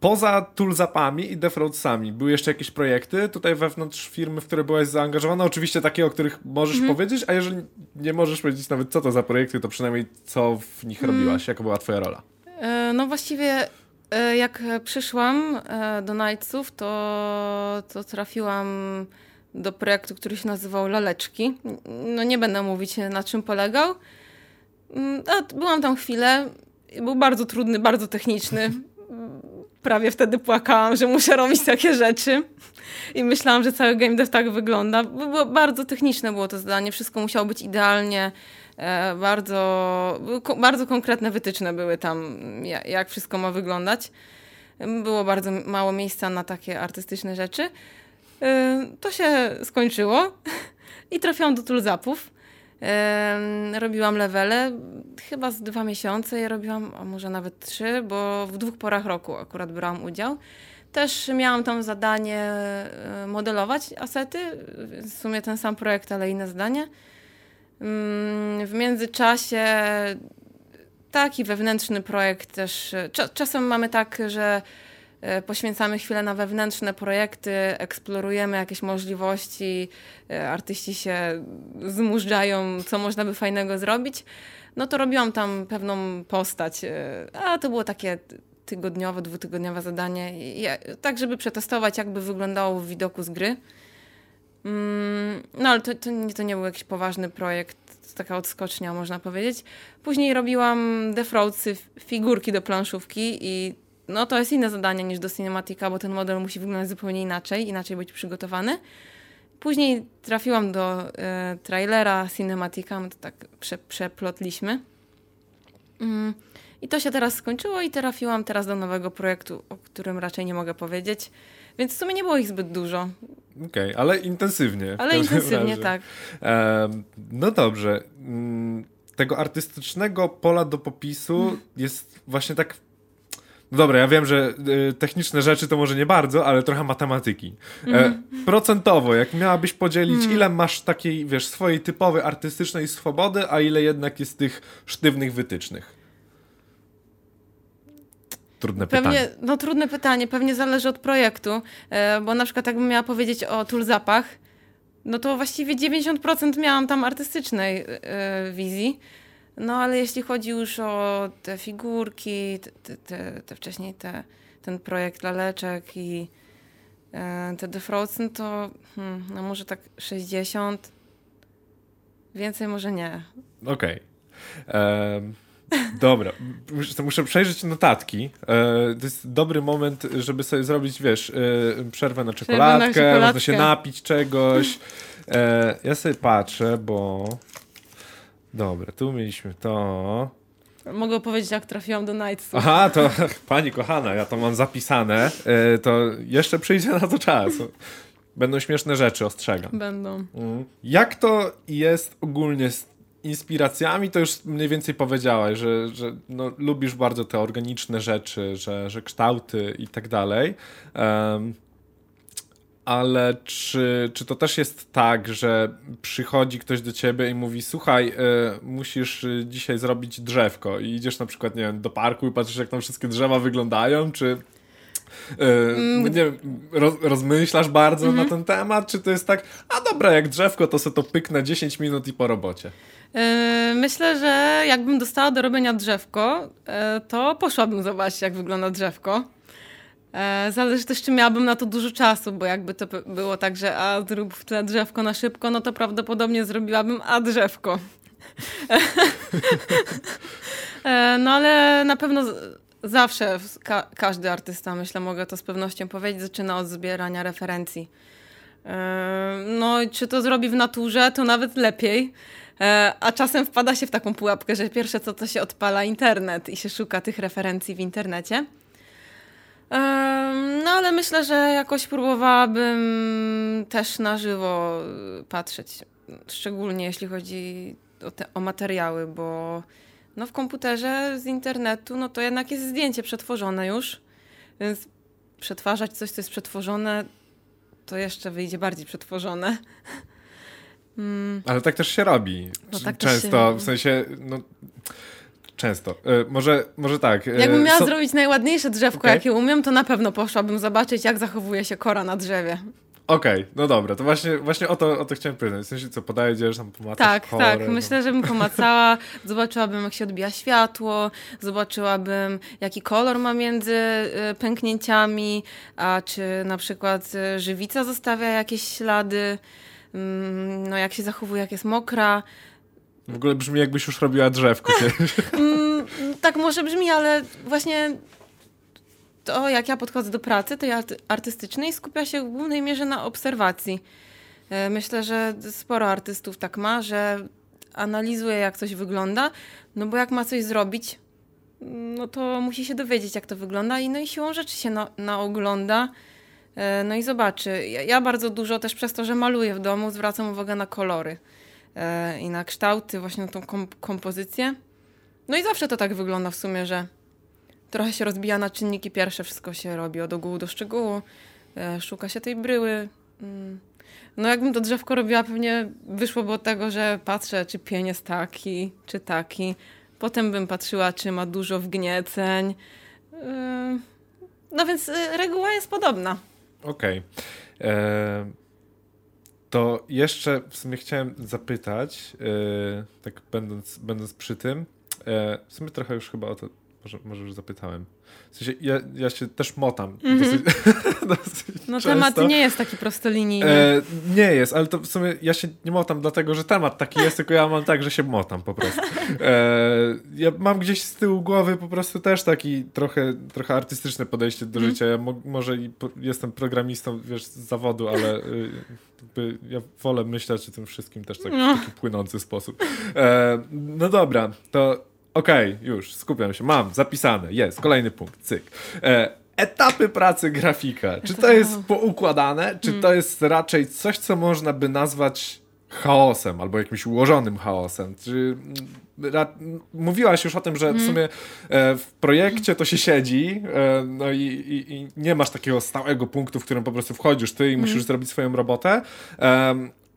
Poza toolzapami i defraudsami były jeszcze jakieś projekty tutaj wewnątrz firmy, w które byłaś zaangażowana? Oczywiście takie, o których możesz mhm. powiedzieć, a jeżeli nie możesz powiedzieć nawet co to za projekty, to przynajmniej co w nich mm. robiłaś, jaka była twoja rola? E, no właściwie e, jak przyszłam e, do Nightsów, to, to trafiłam do projektu, który się nazywał Laleczki. No nie będę mówić na czym polegał. Mm, byłam tam chwilę. Był bardzo trudny, bardzo techniczny prawie wtedy płakałam, że muszę robić takie rzeczy. I myślałam, że cały game dev tak wygląda. Było bardzo techniczne było to zadanie, wszystko musiało być idealnie. E, bardzo, bardzo konkretne wytyczne były tam, jak wszystko ma wyglądać. Było bardzo mało miejsca na takie artystyczne rzeczy. E, to się skończyło i trafiłam do toolzapów. Robiłam levele, chyba z dwa miesiące je robiłam, a może nawet trzy, bo w dwóch porach roku akurat brałam udział. Też miałam tam zadanie e, modelować asety, w sumie ten sam projekt, ale inne zdanie. Mm, w międzyczasie taki wewnętrzny projekt też. Czasem mamy tak, że E, poświęcamy chwilę na wewnętrzne projekty, eksplorujemy jakieś możliwości, e, artyści się zmużdżają, co można by fajnego zrobić, no to robiłam tam pewną postać. E, a to było takie tygodniowe, dwutygodniowe zadanie, tak żeby przetestować, jakby wyglądało w widoku z gry. Mm, no ale to, to, nie, to nie był jakiś poważny projekt, taka odskocznia można powiedzieć. Później robiłam defraudsy, figurki do planszówki i no to jest inne zadanie niż do Cinematica, bo ten model musi wyglądać zupełnie inaczej, inaczej być przygotowany. Później trafiłam do e, trailera Cinematica, my to tak prze, przeplotliśmy. Mm. I to się teraz skończyło i trafiłam teraz do nowego projektu, o którym raczej nie mogę powiedzieć. Więc w sumie nie było ich zbyt dużo. Okej, okay, ale intensywnie. Ale intensywnie, razie. tak. no dobrze. Mm, tego artystycznego pola do popisu hmm. jest właśnie tak no dobra, ja wiem, że y, techniczne rzeczy to może nie bardzo, ale trochę matematyki. Mm. E, procentowo, jak miałabyś podzielić, mm. ile masz takiej, wiesz, swojej typowej artystycznej swobody, a ile jednak jest tych sztywnych wytycznych? Trudne Pewnie, pytanie. No trudne pytanie, pewnie zależy od projektu, e, bo na przykład jakbym miała powiedzieć o toolzapach, no to właściwie 90% miałam tam artystycznej e, wizji, no ale jeśli chodzi już o te figurki, te, te, te wcześniej te, ten projekt laleczek i e, te defrauds, no to hmm, no może tak 60. Więcej może nie. Okej. Okay. Dobra, muszę, muszę przejrzeć notatki. E, to jest dobry moment, żeby sobie zrobić, wiesz, e, przerwę na czekoladkę, na czekoladkę. można się napić czegoś. E, ja sobie patrzę, bo Dobra, tu mieliśmy to. Mogę powiedzieć, jak trafiłam do Nightsu. Aha, to pani kochana, ja to mam zapisane. E, to jeszcze przyjdzie na to czas. Będą śmieszne rzeczy, ostrzegam. Będą. Mm. Jak to jest ogólnie z inspiracjami, to już mniej więcej powiedziałaś, że, że no, lubisz bardzo te organiczne rzeczy, że, że kształty i tak dalej. Um, ale czy, czy to też jest tak, że przychodzi ktoś do ciebie i mówi: Słuchaj, y, musisz dzisiaj zrobić drzewko, i idziesz na przykład, nie wiem, do parku i patrzysz, jak tam wszystkie drzewa wyglądają, czy. Yy, nie wiem, roz, rozmyślasz bardzo mm -hmm. na ten temat, czy to jest tak, a dobra, jak drzewko, to sobie to pyknę 10 minut i po robocie? Yy, myślę, że jakbym dostała do robienia drzewko, yy, to poszłabym zobaczyć, jak wygląda drzewko. E, zależy też, czy miałabym na to dużo czasu, bo jakby to było tak, że a zrób w tle drzewko na szybko, no to prawdopodobnie zrobiłabym a drzewko. E, no ale na pewno zawsze ka każdy artysta, myślę, mogę to z pewnością powiedzieć, zaczyna od zbierania referencji. E, no czy to zrobi w naturze, to nawet lepiej. A czasem wpada się w taką pułapkę, że pierwsze co to się odpala internet i się szuka tych referencji w internecie. No ale myślę, że jakoś próbowałabym też na żywo patrzeć. Szczególnie jeśli chodzi o, te, o materiały, bo no w komputerze z internetu, no to jednak jest zdjęcie przetworzone już, więc przetwarzać coś, co jest przetworzone, to jeszcze wyjdzie bardziej przetworzone. Mm. Ale tak też się robi. No, tak Często, w sensie, no, Często. E, może, może tak. E, Jakbym miała so... zrobić najładniejsze drzewko, okay. jakie umiem, to na pewno poszłabym zobaczyć, jak zachowuje się kora na drzewie. Okej, okay, no dobra, to właśnie, właśnie o, to, o to chciałem powiedzieć. W sensie, co podajesz, tam pomacasz Tak, chore, tak. No. Myślę, że bym pomacała, zobaczyłabym, jak się odbija światło, zobaczyłabym, jaki kolor ma między e, pęknięciami, a czy na przykład żywica zostawia jakieś ślady, mm, no jak się zachowuje, jak jest mokra. W ogóle brzmi jakbyś już robiła drzewko. mm, tak może brzmi, ale właśnie to jak ja podchodzę do pracy, tej arty artystycznej, skupia się w głównej mierze na obserwacji. E, myślę, że sporo artystów tak ma, że analizuje jak coś wygląda, no bo jak ma coś zrobić, no to musi się dowiedzieć jak to wygląda i no i siłą rzeczy się na, naogląda, e, no i zobaczy. Ja, ja bardzo dużo też przez to, że maluję w domu, zwracam uwagę na kolory. E, i na kształty, właśnie na tą kompozycję. No i zawsze to tak wygląda w sumie, że trochę się rozbija na czynniki pierwsze, wszystko się robi od ogółu do szczegółu, e, szuka się tej bryły. Mm. No jakbym to drzewko robiła, pewnie wyszłoby od tego, że patrzę, czy pień jest taki, czy taki. Potem bym patrzyła, czy ma dużo wgnieceń. E, no więc reguła jest podobna. Okej. Okay to jeszcze w sumie chciałem zapytać, yy, tak będąc, będąc przy tym, yy, w sumie trochę już chyba o to może, może już zapytałem. W sensie ja, ja się też motam. Mm -hmm. dosyć, dosyć no często. temat nie jest taki prostolinijny. E, nie jest, ale to w sumie ja się nie motam dlatego, że temat taki jest, tylko ja mam tak, że się motam po prostu. E, ja mam gdzieś z tyłu głowy po prostu też taki trochę, trochę artystyczne podejście do mm. życia. Ja mo może i jestem programistą, wiesz, z zawodu, ale y, ja wolę myśleć o tym wszystkim też tak, no. w taki płynący sposób. E, no dobra, to Okej, okay, już, skupiam się. Mam, zapisane. Jest, kolejny punkt, cyk. E, etapy pracy grafika. Czy to jest poukładane, czy to jest raczej coś, co można by nazwać chaosem albo jakimś ułożonym chaosem? Czy mówiłaś już o tym, że w mhm. sumie e, w projekcie to się siedzi, e, no i, i, i, nie masz takiego stałego punktu, w którym po prostu wchodzisz ty i musisz mhm. zrobić swoją robotę.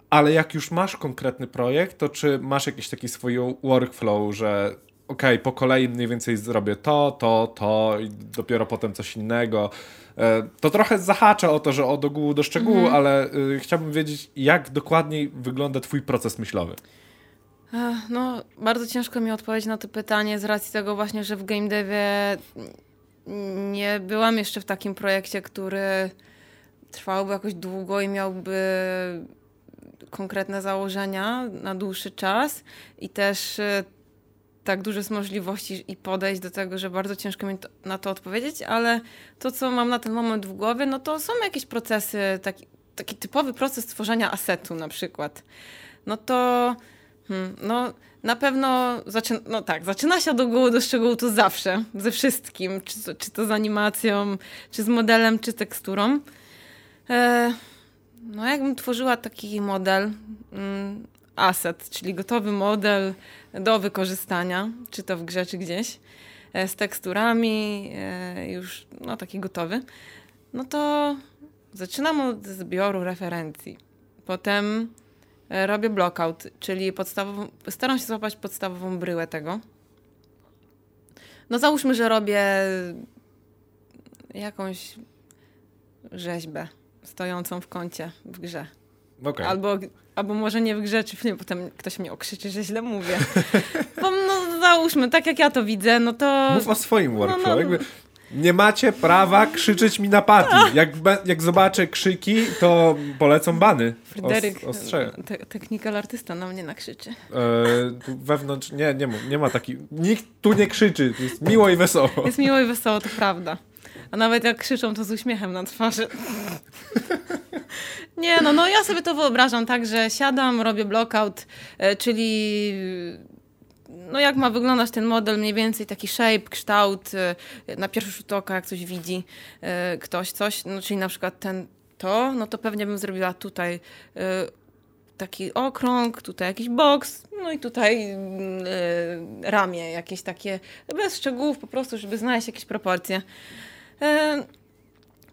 ale jak już masz konkretny projekt, to czy masz jakiś taki swój workflow, że okej, okay, po kolei mniej więcej zrobię to, to, to i dopiero potem coś innego. E, to trochę zahacza o to, że od ogółu do szczegółu, mhm. ale y, chciałbym wiedzieć, jak dokładniej wygląda twój proces myślowy. No, bardzo ciężko mi odpowiedzieć na to pytanie z racji tego właśnie, że w game devie nie byłam jeszcze w takim projekcie, który trwałby jakoś długo i miałby konkretne założenia na dłuższy czas i też tak duże możliwości i podejść do tego, że bardzo ciężko mi to, na to odpowiedzieć, ale to, co mam na ten moment w głowie, no to są jakieś procesy, taki, taki typowy proces tworzenia asetu na przykład. No to hmm, no, na pewno zaczyna, no tak, zaczyna się od ogółu do szczegółu to zawsze, ze wszystkim, czy czy to z animacją, czy z modelem, czy teksturą. E, no jakbym tworzyła taki model, mm, asset, czyli gotowy model do wykorzystania, czy to w grze, czy gdzieś, e, z teksturami, e, już no, taki gotowy, no to zaczynam od zbioru referencji. Potem e, robię blockout, czyli podstawową, staram się złapać podstawową bryłę tego. No załóżmy, że robię jakąś rzeźbę stojącą w kącie w grze. Okay. Albo, albo może nie w grze, czy filmie, potem ktoś mnie okrzyczy, że źle mówię. Bo no załóżmy, tak jak ja to widzę, no to... Mów o swoim workflow. No, no. Jakby nie macie prawa krzyczeć mi na pati. Jak, jak zobaczę krzyki, to polecą bany. Fryderyk, Os, te, technical artysta na mnie nakrzyczy. E, wewnątrz, nie, nie ma, nie ma taki, nikt tu nie krzyczy, jest miło i wesoło. Jest miło i wesoło, to prawda. A nawet jak krzyczą, to z uśmiechem na twarzy. Nie, no, no ja sobie to wyobrażam tak, że siadam, robię blockout, e, czyli no jak ma wyglądać ten model, mniej więcej taki shape, kształt, e, na pierwszy rzut oka, jak coś widzi e, ktoś, coś, no czyli na przykład ten, to, no to pewnie bym zrobiła tutaj taki okrąg, tutaj jakiś boks, no i tutaj ramię jakieś takie, bez szczegółów po prostu, żeby znaleźć jakieś proporcje.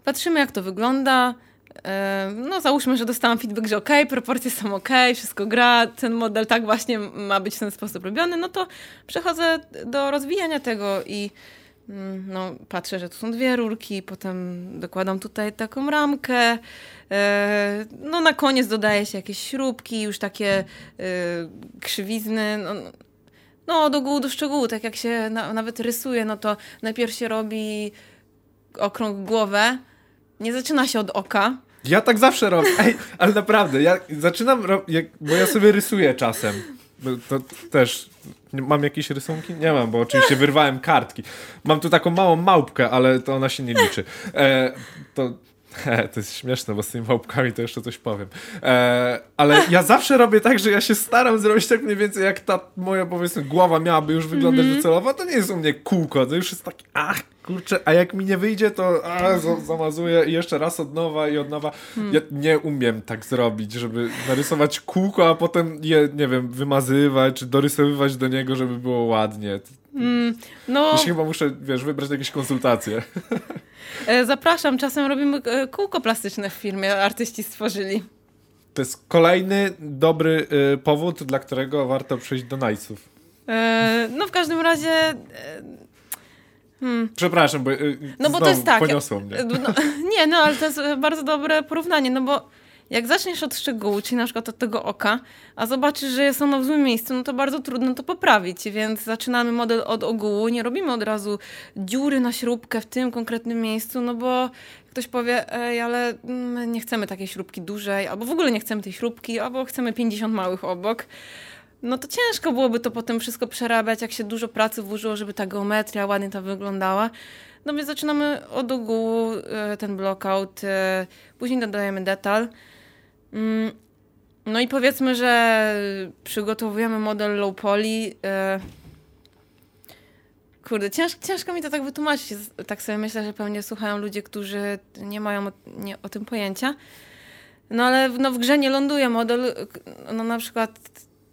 Patrzymy, jak to wygląda. No, załóżmy, że dostałam feedback, że ok, proporcje są ok, wszystko gra, ten model tak właśnie ma być w ten sposób robiony, no to przechodzę do rozwijania tego i mm, no, patrzę, że tu są dwie rurki, potem dokładam tutaj taką ramkę. No, na koniec dodaje się jakieś śrubki, już takie e, krzywizny. No, no, do góry, do szczegółu, tak jak się na, nawet rysuje, no to najpierw się robi okrąg głowę, nie zaczyna się od oka. Ja tak zawsze robię. Ej, ale naprawdę, ja zaczynam, jak, bo ja sobie rysuję czasem. To też mam jakieś rysunki? Nie mam, bo oczywiście wyrwałem kartki. Mam tu taką małą małpkę, ale to ona się nie liczy. E, to to jest śmieszne, bo z tymi małpkami to jeszcze coś powiem. E, ale ja zawsze robię tak, że ja się staram zrobić tak mniej więcej jak ta moja, powiedzmy, głowa miałaby już wyglądać mm -hmm. docelowo. To nie jest u mnie kółko, to już jest taki, ach, kurczę, a jak mi nie wyjdzie, to a, zamazuję i jeszcze raz od nowa i od nowa. Hmm. Ja nie umiem tak zrobić, żeby narysować kółko, a potem je, nie wiem, wymazywać, czy dorysowywać do niego, żeby było ładnie. Mm, no... Jeśli chyba muszę, wiesz, wybrać jakieś konsultacje. E, zapraszam, czasem robimy e, kółko plastyczne w firmie, artyści stworzyli. To jest kolejny dobry y, powód, dla którego warto przyjść do Najców. E, no w każdym razie... Hmm. Przepraszam, bo no bo to jest tak. Poniosło mnie. No, nie, no ale to jest bardzo dobre porównanie, no bo jak zaczniesz od szczegółu, czyli na przykład od tego oka, a zobaczysz, że jest ono w złym miejscu, no to bardzo trudno to poprawić, więc zaczynamy model od ogółu, nie robimy od razu dziury na śrubkę w tym konkretnym miejscu, no bo ktoś powie, ej, ale my nie chcemy takiej śrubki dużej, albo w ogóle nie chcemy tej śrubki, albo chcemy 50 małych obok no to ciężko byłoby to potem wszystko przerabiać, jak się dużo pracy włożyło, żeby ta geometria ładnie ta wyglądała. No więc zaczynamy od ogółu e, ten blockout, e, później dodajemy detal. Mm, no i powiedzmy, że przygotowujemy model low poly. E, kurde, ciężko, ciężko mi to tak wytłumaczyć. Tak sobie myślę, że pewnie słuchają ludzie, którzy nie mają o, nie, o tym pojęcia. No ale no, w grze nie ląduje model, no na przykład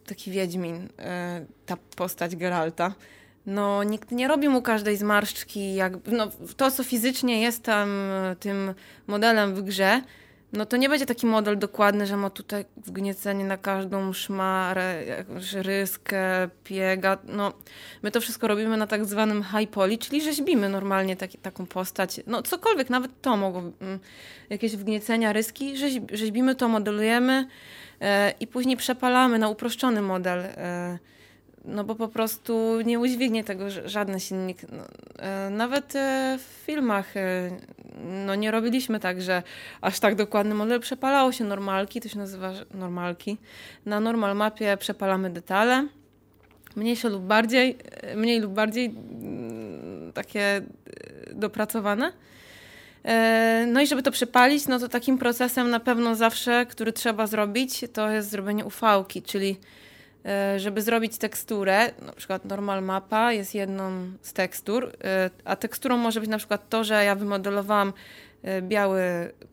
taki Wiedźmin, e, ta postać Geralta. No, nikt nie robi mu każdej zmarszczki. Jak, no, to, co fizycznie jest tam tym modelem w grze, no to nie będzie taki model dokładny, że ma tutaj wgniecenie na każdą szmarę, ryskę, piega. No, my to wszystko robimy na tak zwanym high poly, czyli rzeźbimy normalnie taki, taką postać. No cokolwiek, nawet to mogło, mm, jakieś wgniecenia, ryski, rzeźb, rzeźbimy to, modelujemy e, i później przepalamy na uproszczony model. E, no bo po prostu nie udźwignie tego żadny silnik. No, e, nawet e, w filmach e, no nie robiliśmy tak, że aż tak dokładny model przepalało się normalki, to się nazywa normalki. Na normal mapie przepalamy detale, mniejsze lub bardziej, mniej lub bardziej mm, takie dopracowane. No i żeby to przepalić, no to takim procesem na pewno zawsze, który trzeba zrobić, to jest zrobienie ufałki, czyli żeby zrobić teksturę, na przykład normal mapa jest jedną z tekstur, e, a teksturą może być na przykład to, że ja wymodelowałam e, biały,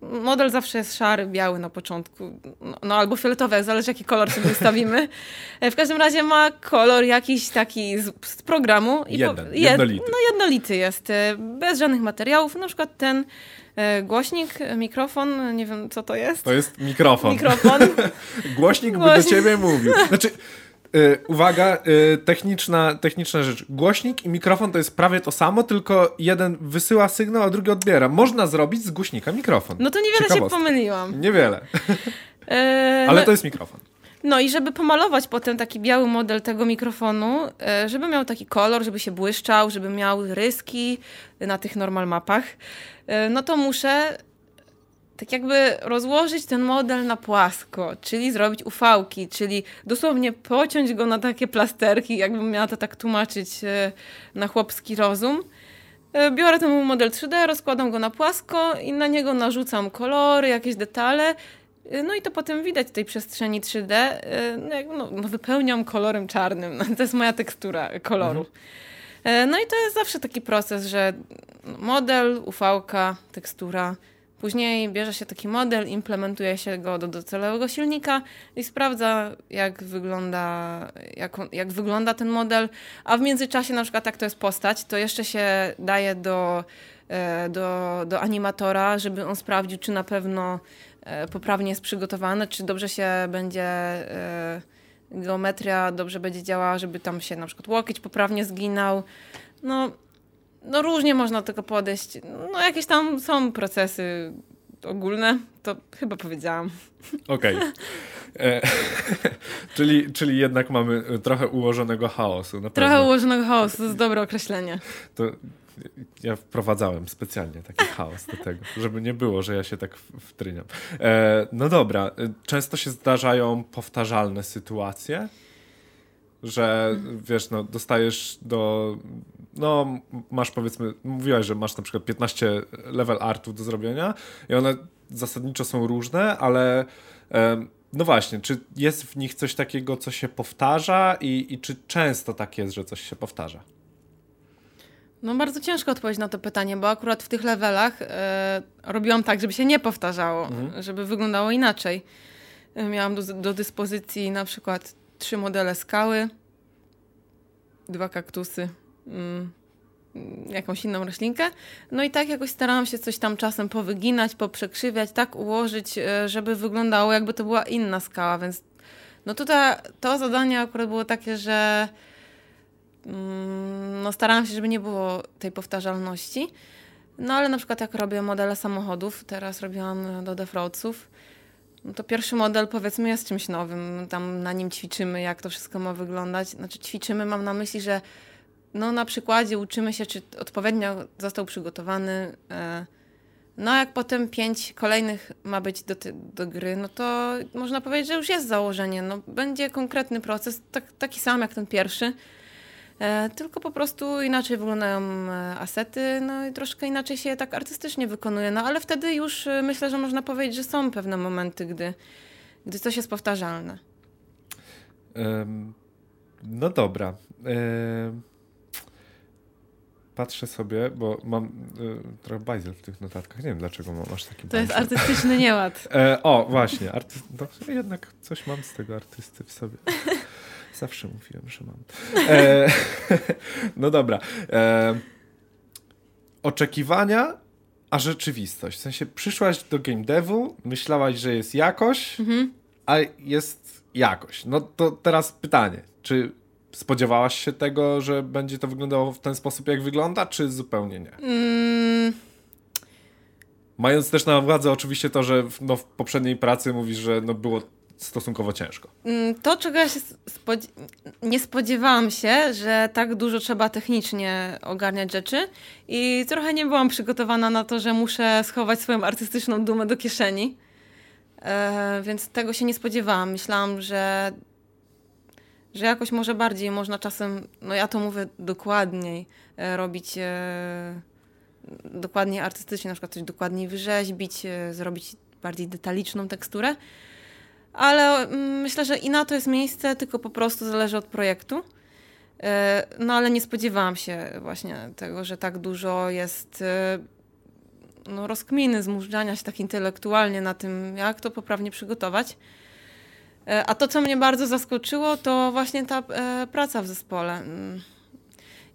model zawsze jest szary, biały na początku, no, no albo fioletowy, zależy jaki kolor sobie ustawimy. E, w każdym razie ma kolor jakiś taki z, z programu. I Jeden, po, jednolity. No jednolity jest, e, bez żadnych materiałów, na przykład ten głośnik, mikrofon, nie wiem co to jest. To jest mikrofon. Mikrofon. Głośnik, Głośnik by do ciebie mówił. Znaczy, Y, uwaga, y, techniczna, techniczna rzecz. Głośnik i mikrofon to jest prawie to samo, tylko jeden wysyła sygnał, a drugi odbiera. Można zrobić z głośnika mikrofon. No to niewiele się pomyliłam. Niewiele. E, Ale no- to jest mikrofon. No i żeby pomalować potem taki biały model tego mikrofonu, e, żeby miał taki kolor, żeby się błyszczał, żeby miał ryski na tych normal mapach, e, no to muszę tak jakby rozłożyć ten model na płasko, czyli zrobić ufałki, czyli dosłownie pociąć go na takie plasterki, jakbym miała to tak tłumaczyć e, na chłopski rozum. E, biorę ten model 3D, rozkładam go na płasko i na niego narzucam kolory, jakieś detale. E, no i to potem widać w tej przestrzeni 3D. No, no, no, wypełniam kolorem czarnym. To jest moja tekstura koloru. Mhm. No i to jest zawsze taki proces, że model, ufałka, tekstura, Później bierze się taki model, implementuje się go do docelowego silnika i sprawdza, jak wygląda, jak, jak wygląda ten model. A w międzyczasie, na przykład, jak to jest postać, to jeszcze się daje do, e, do, do animatora, żeby on sprawdził, czy na pewno e, poprawnie jest przygotowany, czy dobrze się będzie e, geometria dobrze będzie działała, żeby tam się na przykład łokieć poprawnie zginął. No, no różnie można do tego podejść. No jakieś tam są procesy ogólne, to chyba powiedziałam. Okej. Okay. E, czyli, czyli jednak mamy trochę ułożonego chaosu. Trochę ułożonego chaosu, to jest dobre określenie. To ja wprowadzałem specjalnie taki chaos do tego, żeby nie było, że ja się tak wtryniam. E, no dobra, często się zdarzają powtarzalne sytuacje, że wiesz, no, dostajesz do. No, masz powiedzmy, mówiłaś, że masz na przykład 15 level artów do zrobienia i one zasadniczo są różne, ale no właśnie, czy jest w nich coś takiego, co się powtarza i, i czy często tak jest, że coś się powtarza? No bardzo ciężko odpowiedzieć na to pytanie, bo akurat w tych levelach e, robiłam tak, żeby się nie powtarzało, mhm. żeby wyglądało inaczej. E, miałam do, do dyspozycji na przykład trzy modele skały, dwa kaktusy, jakąś inną roślinkę. No i tak jakoś starałam się coś tam czasem powyginać, poprzekrzywiać, tak ułożyć, e, żeby wyglądało jakby to była inna skała, więc no tutaj to zadanie akurat było takie, że mm, no starałam się, żeby nie było tej powtarzalności. No ale na przykład jak robię modele samochodów, teraz robiłam do defroadsów, no to pierwszy model powiedzmy jest czymś nowym. Tam na nim ćwiczymy, jak to wszystko ma wyglądać. Znaczy ćwiczymy, mam na myśli, że no na przykładzie uczymy się, czy odpowiednio został przygotowany. E, no a jak potem pięć kolejnych ma być do, do gry, no to można powiedzieć, że już jest założenie. No, będzie konkretny proces, tak, taki sam jak ten pierwszy. E, tylko po prostu inaczej wyglądają e, asety, no i troszkę inaczej się je tak artystycznie wykonuje. No ale wtedy już myślę, że można powiedzieć, że są pewne momenty, gdy, gdy coś jest powtarzalne. Um, no dobra. Um, patrzę sobie, bo mam y, trochę bajzel w tych notatkach. Nie wiem, dlaczego mam aż taki To bajzel. jest artystyczny nieład. E, o, właśnie. Arty... No, jednak coś mam z tego artysty w sobie. Zawsze mówiłem, że mam. E, no dobra. E, oczekiwania, a rzeczywistość. W sensie przyszłaś do game devu, myślałaś, że jest jakoś, mhm. a jest jakoś. No to teraz pytanie, czy spodziewałaś się tego, że będzie to wyglądało w ten sposób, jak wygląda, czy zupełnie nie? Mm. Mając też na uwadze oczywiście to, że w, no, w poprzedniej pracy mówisz, że no, było stosunkowo ciężko. Mm, to, czego ja się nie spodziewałam się, że tak dużo trzeba technicznie ogarniać rzeczy i trochę nie byłam przygotowana na to, że muszę schować swoją artystyczną dumę do kieszeni. E, więc tego się nie spodziewałam. Myślałam, że, że jakoś może bardziej można czasem, no ja to mówię dokładniej, e, robić e, dokładniej artystycznie, na przykład coś dokładniej wyrzeźbić, e, zrobić bardziej detaliczną teksturę ale mm, myślę, że i na to jest miejsce, tylko po prostu zależy od projektu. No ale nie spodziewałam się właśnie tego, że tak dużo jest no, rozkminy, zmużdżania się tak intelektualnie na tym, jak to poprawnie przygotować. E, a to, co mnie bardzo zaskoczyło, to właśnie ta e, praca w zespole. Mm.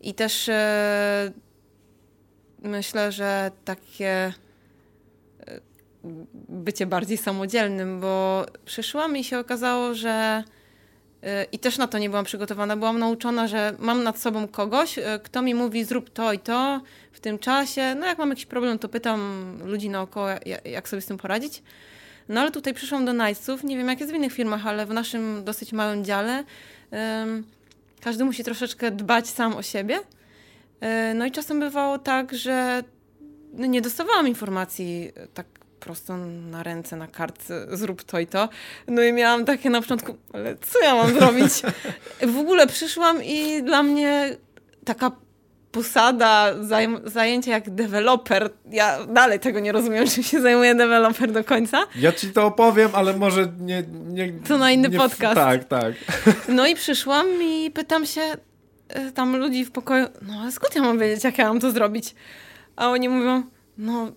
I też e, myślę, że takie bycie bardziej samodzielnym, bo przyszłam i się okazało, że i też na to nie byłam przygotowana. Byłam nauczona, że mam nad sobą kogoś, kto mi mówi zrób to i to w tym czasie. No jak mam jakiś problem, to pytam ludzi naokoło, jak sobie z tym poradzić. No ale tutaj przyszłam do Nicesów, nie wiem jak jest w innych firmach, ale w naszym dosyć małym dziale um, każdy musi troszeczkę dbać sam o siebie. E, no i czasem bywało tak, że no nie dostawałam informacji e, tak prosto na ręce, na kartce, zrób to i to. No i miałam takie na początku, ale co ja mam zrobić? W ogóle przyszłam i dla mnie taka posada, zaj zajęcie jak deweloper. Ja dalej tego nie rozumiem, czym się zajmuje deweloper do końca. Ja ci to opowiem, ale może nie... nie to na inny nie, podcast. Tak, tak. No i przyszłam i pytam się e, tam ludzi w pokoju, no ale skąd ja mam wiedzieć, jak ja mam to zrobić? A oni mówią, no,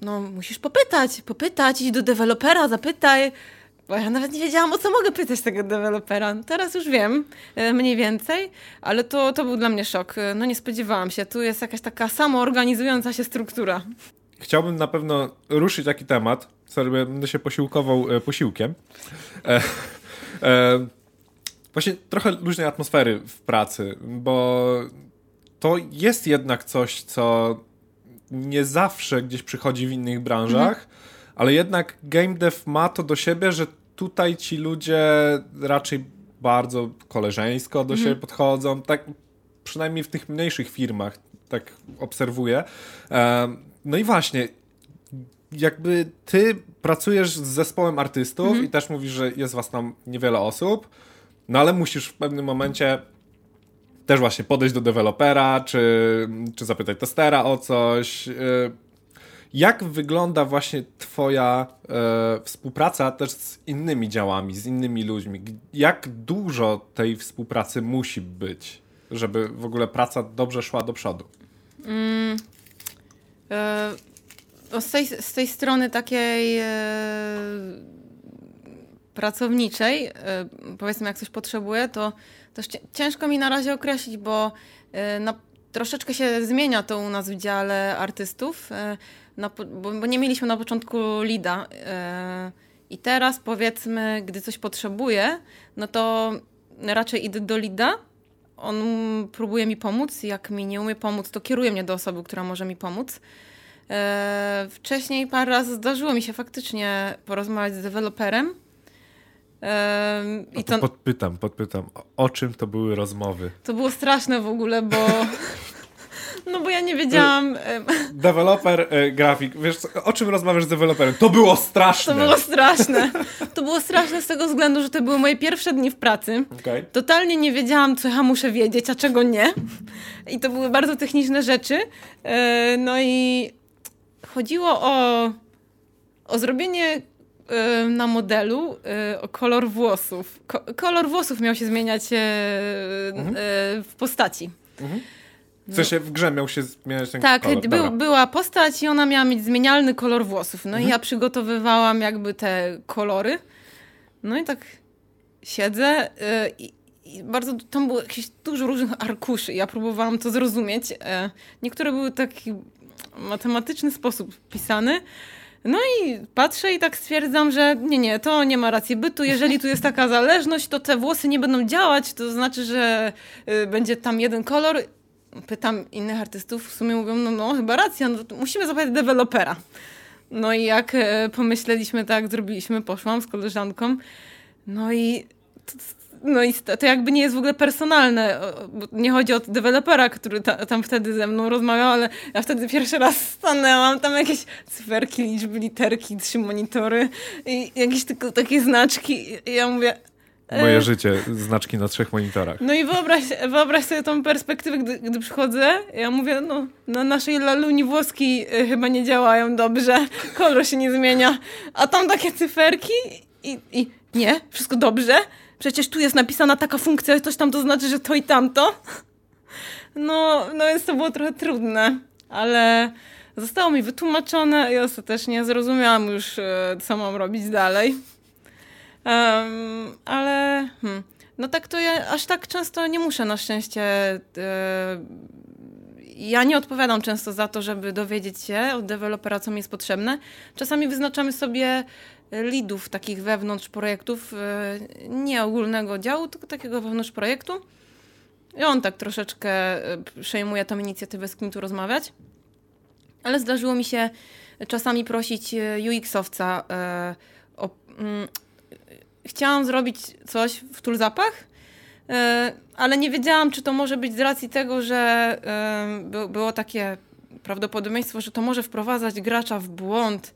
no musisz popytać, popytać, idź do dewelopera, zapytaj. Bo ja nawet nie wiedziałam, o co mogę pytać tego dewelopera. Teraz już wiem, e, mniej więcej, ale to, to był dla mnie szok. E, no nie spodziewałam się. Tu jest jakaś taka samoorganizująca się struktura. Chciałbym na pewno ruszyć taki temat. Sorry, będę się posiłkował e, posiłkiem. E, e, właśnie trochę luźnej atmosfery w pracy, bo to jest jednak coś, co nie zawsze gdzieś przychodzi w innych branżach, mhm. ale jednak game dev ma to do siebie, że tutaj ci ludzie raczej bardzo koleżeńsko do mhm. siebie podchodzą, tak przynajmniej w tych mniejszych firmach tak obserwuję. No i właśnie, jakby ty pracujesz z zespołem artystów mhm. i też mówisz, że jest was tam niewiele osób, no ale musisz w pewnym momencie też właśnie podejść do dewelopera, czy, czy zapytać testera o coś. Jak wygląda właśnie Twoja e, współpraca też z innymi działami, z innymi ludźmi? Jak dużo tej współpracy musi być, żeby w ogóle praca dobrze szła do przodu? Mm, e, no z, tej, z tej strony takiej e, pracowniczej, e, powiedzmy, jak coś potrzebuję, to, to ciężko mi na razie określić, bo e, na, troszeczkę się zmienia to u nas w dziale artystów. E, na, bo, bo, nie mieliśmy na początku lida. Yy, I teraz powiedzmy, gdy coś potrzebuję, no to raczej idę do lida. On próbuje mi pomóc. Jak mi nie umie pomóc, to kieruje mnie do osoby, która może mi pomóc. Yy, wcześniej parę razy zdarzyło mi się faktycznie porozmawiać z deweloperem. I to, podpytam, podpytam, o, czym to były rozmowy? To było straszne w ogóle, bo No bo ja nie wiedziałam. Deweloper, e, grafik. Wiesz, o czym rozmawiasz z deweloperem? To było straszne. To było straszne. To było straszne z tego względu, że to były moje pierwsze dni w pracy. Okay. Totalnie nie wiedziałam, co ja muszę wiedzieć, a czego nie. I to były bardzo techniczne rzeczy. E, no i chodziło o, o zrobienie na modelu o kolor włosów. Ko kolor włosów miał się zmieniać mhm. w postaci. Mhm. W sensie w grze miał się zmieniać ten tak, kolor. Tak, była postać i ona miała mieć zmienialny kolor włosów. No mhm. i ja przygotowywałam jakby te kolory. No i tak siedzę yy, i bardzo, tam było jakieś dużo różnych arkuszy. Ja próbowałam to zrozumieć. Niektóre były w taki matematyczny sposób pisane. No i patrzę i tak stwierdzam, że nie, nie, to nie ma racji bytu. Jeżeli tu jest taka zależność, to te włosy nie będą działać. To znaczy, że y, będzie tam jeden kolor pytam innych artystów, w sumie mówią, no, no chyba racja, no, musimy zapytać dewelopera. No i jak e, pomyśleliśmy, tak zrobiliśmy, poszłam z koleżanką, no i no i to, jakby nie jest w ogóle personalne, nie chodzi o dewelopera, który ta, tam wtedy ze mną rozmawiał, ale ja wtedy pierwszy raz stanęłam, tam jakieś cyferki, liczby, literki, trzy monitory i jakieś tylko takie znaczki i ja mówię, Moje e, życie, znaczki na trzech monitorach. No i wyobraź, wyobraź sobie tą perspektywę, gdy, gdy przychodzę, ja mówię, no na naszej laluni włoski e, chyba nie działają dobrze, kolor się nie zmienia, a tam takie cyferki i, i nie, wszystko dobrze, przecież tu jest napisana taka funkcja, coś tam to znaczy, że to i tamto. No, no więc to było trochę trudne, ale Zostało mi wytłumaczone i ostatecznie zrozumiałam już, e, co mam robić dalej. Um, ale hmm, no tak to ja aż tak często nie muszę na szczęście. E, ja nie odpowiadam często za to, żeby dowiedzieć się od dewelopera, co mi jest potrzebne. Czasami wyznaczamy sobie lidów takich wewnątrz projektów, e, nie ogólnego działu, tylko takiego wewnątrz projektu. I on tak troszeczkę e, przejmuje tą inicjatywę, z kim tu rozmawiać. Ale zdarzyło mi się czasami prosić e, UX-owca o... Mm, chciałam zrobić coś w toolzapach, ale nie wiedziałam, czy to może być z racji tego, że było takie prawdopodobieństwo, że to może wprowadzać gracza w błąd,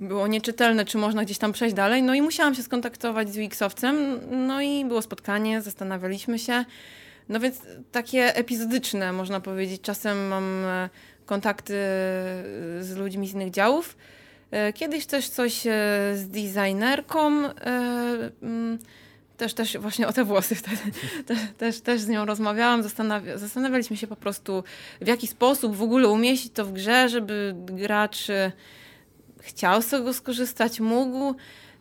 było nieczytelne, czy można gdzieś tam przejść dalej. No i musiałam się skontaktować z UX-owcem, no i było spotkanie, zastanawialiśmy się. No więc takie epizodyczne, można powiedzieć. Czasem mam e, kontakty e, z ludźmi z innych działów. E, kiedyś też coś z designerką, mm, też, też właśnie o te włosy wtedy, też, też, z nią rozmawiałam, Zastanawia, zastanawialiśmy się po prostu w jaki sposób w ogóle umieścić to w grze, żeby gracz chciał z tego skorzystać, mógł.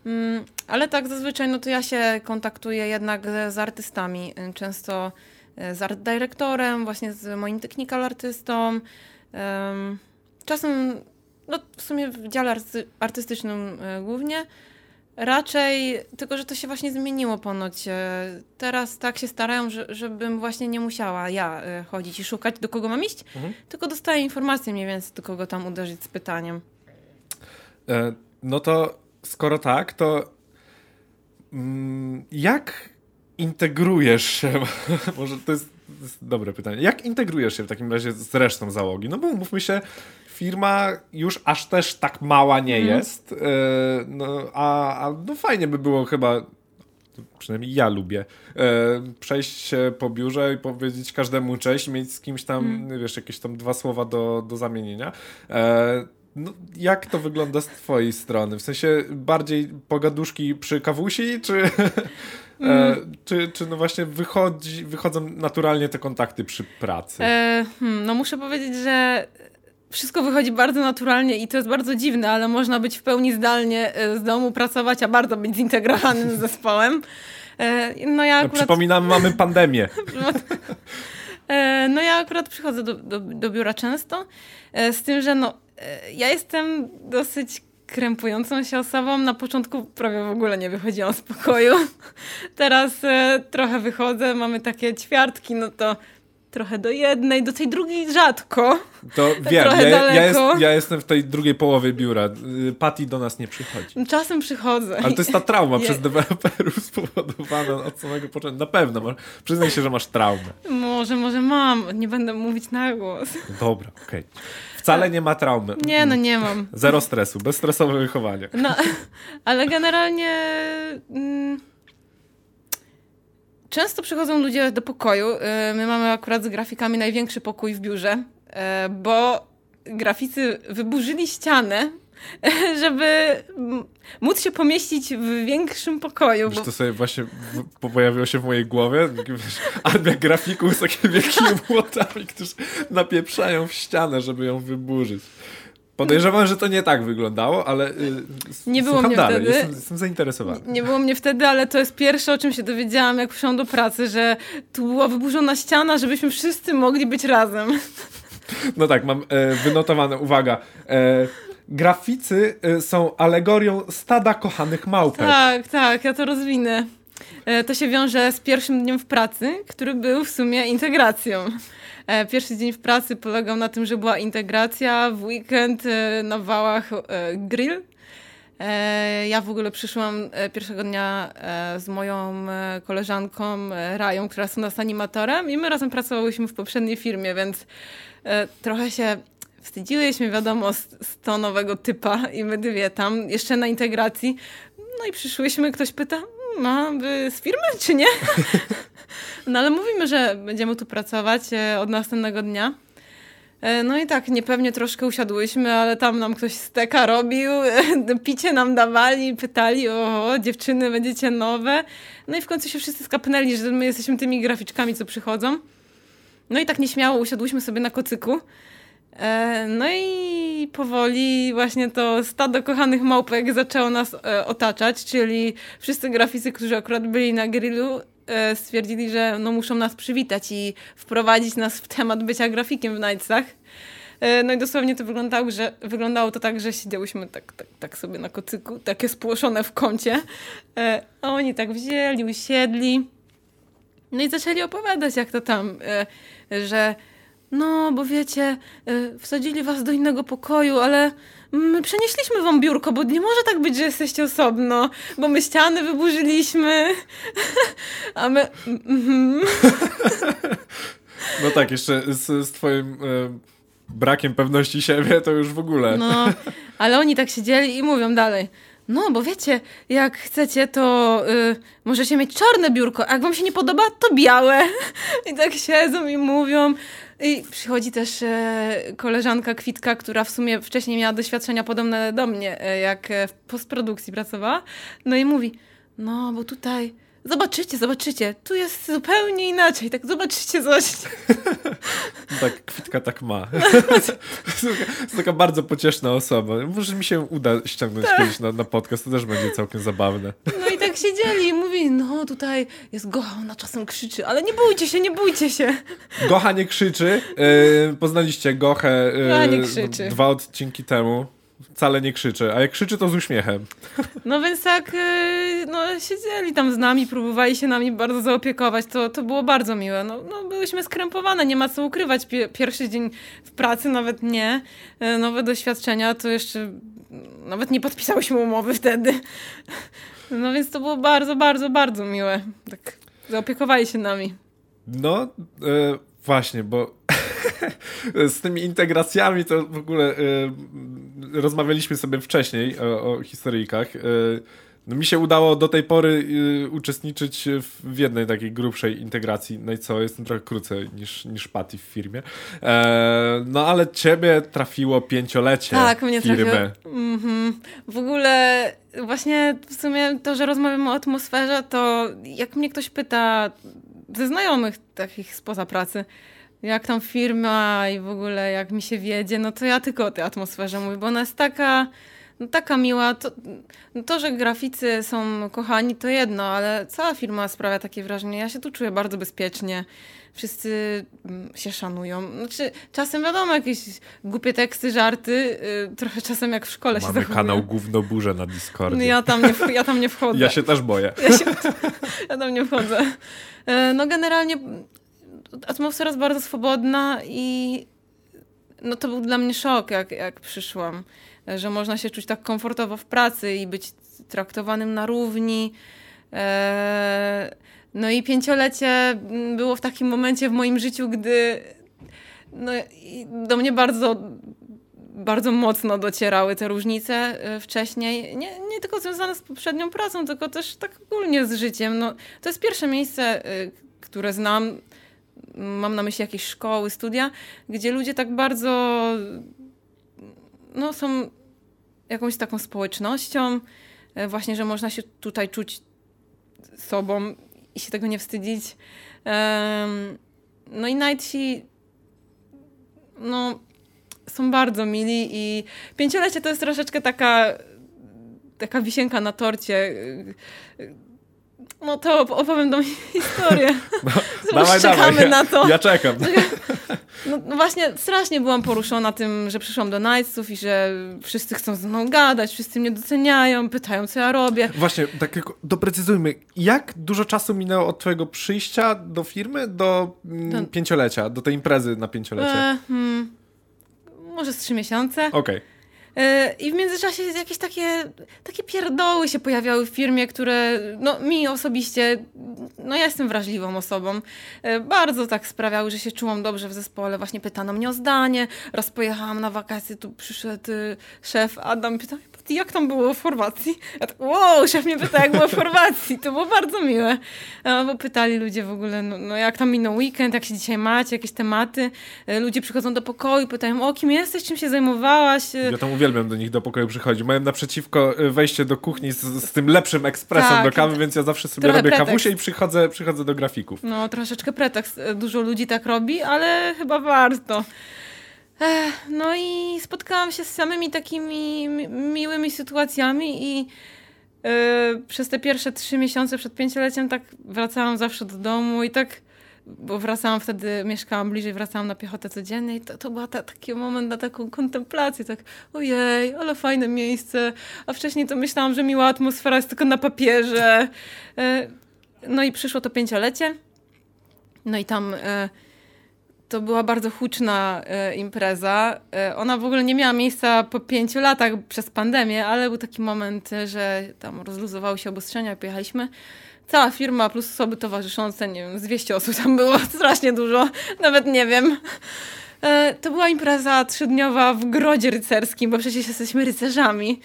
Mm, ale tak zazwyczaj, no to ja się kontaktuję jednak z artystami. Często e, z art dyrektorem, właśnie z moim technical artystą. Czasem, no w sumie w dziale artystycznym e, głównie. Raczej, tylko że to się właśnie zmieniło ponoć. Teraz tak się starają, że, żebym właśnie nie musiała ja chodzić i szukać, do kogo mam iść, mhm. tylko dostaję informację mniej więcej, do kogo tam uderzyć z pytaniem. E, no to skoro tak, to mm, jak integrujesz się, może to jest, to jest, dobre pytanie, jak integrujesz się w takim razie z resztą załogi? No bo mówmy się, firma już aż też tak mała nie mm. jest, e, no, a, a no fajnie by było chyba przynajmniej ja lubię, e, przejść się po biurze i powiedzieć każdemu cześć, mieć z kimś tam, mm. wiesz, jakieś tam dwa słowa do, do zamienienia. E, no, jak to wygląda z twojej strony? W sensie bardziej pogaduszki przy kawusi, czy, e, mm. czy, czy no właśnie wychodzi, wychodzą naturalnie te kontakty przy pracy? E, hmm, no muszę powiedzieć, że wszystko wychodzi bardzo naturalnie i to jest bardzo dziwne, ale można być w pełni zdalnie e, z domu pracować, a bardzo być zintegrowanym z zespołem. E, no ja akurat... Przypominam, mamy pandemię. no ja akurat przychodzę do, do, do biura często, z tym, że no ja jestem dosyć krępującą się osobą. Na początku prawie w ogóle nie wychodziłam z pokoju. Teraz e, trochę wychodzę, mamy takie ćwiartki, no to trochę do jednej, do tej drugiej rzadko. To wiem, trochę ja, ja, jest, ja, jestem w tej drugiej połowie biura. Y, Patty do nas nie przychodzi. Czasem przychodzę. Ale to jest ta trauma je... przez deweloperów spowodowana od samego początku. Na pewno. Przyznaj się, że masz traumę. Może, może mam. Nie będę mówić na głos. Dobra, okej. Okay. Wcale nie ma traumy. Nie, no nie mam. Zero stresu, bezstresowe wychowanie. No, ale generalnie... Mm, często przychodzą ludzie do pokoju. Y, my mamy akurat z grafikami największy pokój w biurze, y, bo graficy wyburzyli ścianę żeby móc się pomieścić w większym pokoju. Bo... To sobie właśnie pojawiło się w mojej głowie. Armia grafików z takimi wielkimi młotami, którzy napieprzają w ścianę, żeby ją wyburzyć. Podejrzewam, że to nie tak wyglądało, ale y, nie było mnie dalej. wtedy. Jestem, jestem zainteresowany. Nie, nie było mnie wtedy, ale to jest pierwsze, o czym się dowiedziałam, jak przyszłam do pracy, że tu była wyburzona ściana, żebyśmy wszyscy mogli być razem. No tak, mam e, wynotowane, uwaga. E, graficy y, są alegorią stada kochanych małpek. Tak, tak, ja to rozwinę. E, to się wiąże z pierwszym dniem w pracy, który był w sumie integracją. E, pierwszy dzień w pracy polegał na tym, że była integracja, w weekend e, na wałach grill. Ja w ogóle przyszłam pierwszego dnia z moją koleżanką Rają, która jest u nas animatorem i my razem pracowałyśmy w poprzedniej firmie, więc trochę się wstydziłyśmy, wiadomo, z, z to nowego typa i my dwie tam, jeszcze na integracji. No i przyszłyśmy, ktoś pyta, no, wy z firmy, czy nie? no ale mówimy, że będziemy tu pracować e, od następnego dnia. E, no i tak, niepewnie troszkę usiadłyśmy, ale tam nam ktoś steka robił, picie nam dawali, pytali, o, dziewczyny, będziecie nowe. No i w końcu się wszyscy skapnęli, że my jesteśmy tymi graficzkami, co przychodzą. No i tak nieśmiało usiadłyśmy sobie na kocyku. E, no i powoli właśnie to stado kochanych małpek zaczęło nas e, otaczać, czyli wszyscy graficy, którzy akurat byli na grillu, e, stwierdzili, że no muszą nas przywitać i wprowadzić nas w temat bycia grafikiem w Nightsach. No i dosłownie to wyglądało, że, wyglądało to tak, że siedziałyśmy tak, tak, tak sobie na kocyku, takie spłoszone w kącie. A oni tak wzięli, usiedli. No i zaczęli opowiadać, jak to tam, że no, bo wiecie, y, wsadzili was do innego pokoju, ale my przenieśliśmy wam biurko, bo nie może tak być, że jesteście osobno, bo my ściany wyburzyliśmy, a my... Mm no tak, jeszcze z, z twoim... Y brakiem pewności siebie, to już w ogóle. No, ale oni tak siedzieli i mówią dalej. No, bo wiecie, jak chcecie, to y, możecie mieć czarne biurko, a jak wam się nie podoba, to białe. I tak siedzą i mówią. I przychodzi też e, koleżanka Kwitka, która w sumie wcześniej miała doświadczenia podobne do mnie, e, jak e, w postprodukcji pracowała. No i mówi, no bo tutaj Zobaczycie, zobaczycie. Tu jest zupełnie inaczej. Tak zobaczycie, zobaczycie. tak, kwitka tak ma. to jest taka bardzo pocieszna osoba. Może mi się uda ściągnąć tak. kiedyś na, na podcast, to też będzie całkiem zabawne. No i tak siedzieli i mówi, no tutaj jest Gocha, ona czasem krzyczy, ale nie bójcie się, nie bójcie się. Gocha nie krzyczy. Yy, poznaliście Gochę yy, dwa odcinki temu wcale nie krzyczy, a jak krzyczy, to z uśmiechem. No więc tak, y, no siedzieli tam z nami, próbowali się nami bardzo zaopiekować, to, to było bardzo miłe. No, no byłyśmy skrępowane, nie ma co ukrywać. Pierwszy dzień w pracy nawet nie. Y, nowe doświadczenia, to jeszcze nawet nie podpisałyśmy umowy wtedy. No więc to było bardzo, bardzo, bardzo miłe. Tak zaopiekowali się nami. No, e, właśnie, bo z tymi integracjami to w ogóle y, rozmawialiśmy sobie wcześniej o, o historyjkach. Y, no mi się udało do tej pory y, uczestniczyć w jednej takiej grubszej integracji, no i co, jestem trochę krócej niż, niż Patty w firmie. E, no ale ciebie trafiło pięciolecie tak, mnie firmy. Trafiło. Mm-hmm. W ogóle właśnie w sumie to, że rozmawiamy o atmosferze, to jak mnie ktoś pyta ze znajomych takich spoza pracy, jak tam firma i w ogóle jak mi się wiedzie, no to ja tylko o tej atmosferze mówię, bo ona jest taka, no taka miła. To, no to, że graficy są kochani, to jedno, ale cała firma sprawia takie wrażenie. Ja się tu czuję bardzo bezpiecznie. Wszyscy mm, się szanują. Znaczy, czasem wiadomo, jakieś głupie teksty, żarty, yy, trochę czasem jak w szkole Mamy się Mamy kanał Gówno Burze na Discordzie. No ja tam nie, ja tam nie wchodzę. Ja się też boję. Ja, się, ja tam nie wchodzę. Yy, no generalnie atmosfera jest bardzo swobodna i no to był dla mnie szok, jak, jak przyszłam, że można się czuć tak komfortowo w pracy i być traktowanym na równi. Eee, no i pięciolecie było w takim momencie w moim życiu, gdy no, do mnie bardzo, bardzo mocno docierały te różnice e, wcześniej. Nie, nie tylko związane z poprzednią pracą, tylko też tak ogólnie z życiem. No, to jest pierwsze miejsce, e, które znam, mam na myśli jakieś szkoły, studia, gdzie ludzie tak bardzo no, są jakąś taką społecznością, e, właśnie, że można się tutaj czuć sobą i się tego nie wstydzić. No i Nightsi no, są bardzo mili i pięciolecie to jest troszeczkę taka taka wisienka na torcie no to opowiem tą historię. No, dawaj, czekamy dawaj. na to. Ja czekam. No, no, właśnie strasznie byłam poruszona tym, że przyszłam do Nightsów i że wszyscy chcą ze mną gadać, wszyscy mnie doceniają, pytają, co ja robię. Właśnie, tak tylko doprecyzujmy, jak dużo czasu minęło od twojego przyjścia do firmy do mm, pięciolecia, do tej imprezy na pięciolecie? E, hmm, może z trzy miesiące. Okej. Okay. E, I w międzyczasie jakieś takie, takie pierdoły się pojawiały w firmie, które no, mi osobiście, no ja jestem wrażliwą osobą, e, bardzo tak sprawiały, że się czułam dobrze w zespole. Właśnie pytano mnie o zdanie, raz pojechałam na wakacje, tu przyszedł y, szef Adam, pytał jak tam było w Chorwacji? Ja tak, wow, szef mnie pyta, jak było w Chorwacji. To było bardzo miłe. Bo pytali ludzie w ogóle, no, no jak tam minął weekend, jak się dzisiaj macie, jakieś tematy. E, ludzie przychodzą do pokoju, pytają, o kim jesteś, czym się zajmowałaś? Ja tam uwielbiam do nich do pokoju przychodzić. Mają naprzeciwko e, wejście do kuchni z, z tym lepszym ekspresem tak, do kawy, więc ja zawsze sobie robię pretekst. kawusie i przychodzę, przychodzę do grafików. No, troszeczkę pretekst. E, dużo ludzi tak robi, ale chyba warto. No i spotkałam się z samymi takimi miłymi sytuacjami i yy, przez te pierwsze trzy miesiące przed pięcioleciem tak wracałam zawsze do domu i tak, bo wracałam wtedy, mieszkałam bliżej, wracałam na piechotę codziennie i to, to był ta, taki moment na taką kontemplację, tak ojej, ale fajne miejsce, a wcześniej to myślałam, że miła atmosfera jest tylko na papierze. Yy, no i przyszło to pięciolecie, no i tam... To była bardzo huczna e, impreza. E, ona w ogóle nie miała miejsca po pięciu latach przez pandemię, ale był taki moment, że tam rozluzowały się obostrzenia pojechaliśmy. Cała firma plus osoby towarzyszące, nie wiem, z 200 osób tam było strasznie dużo, nawet nie wiem. E, to była impreza trzydniowa w Grodzie Rycerskim, bo przecież jesteśmy rycerzami.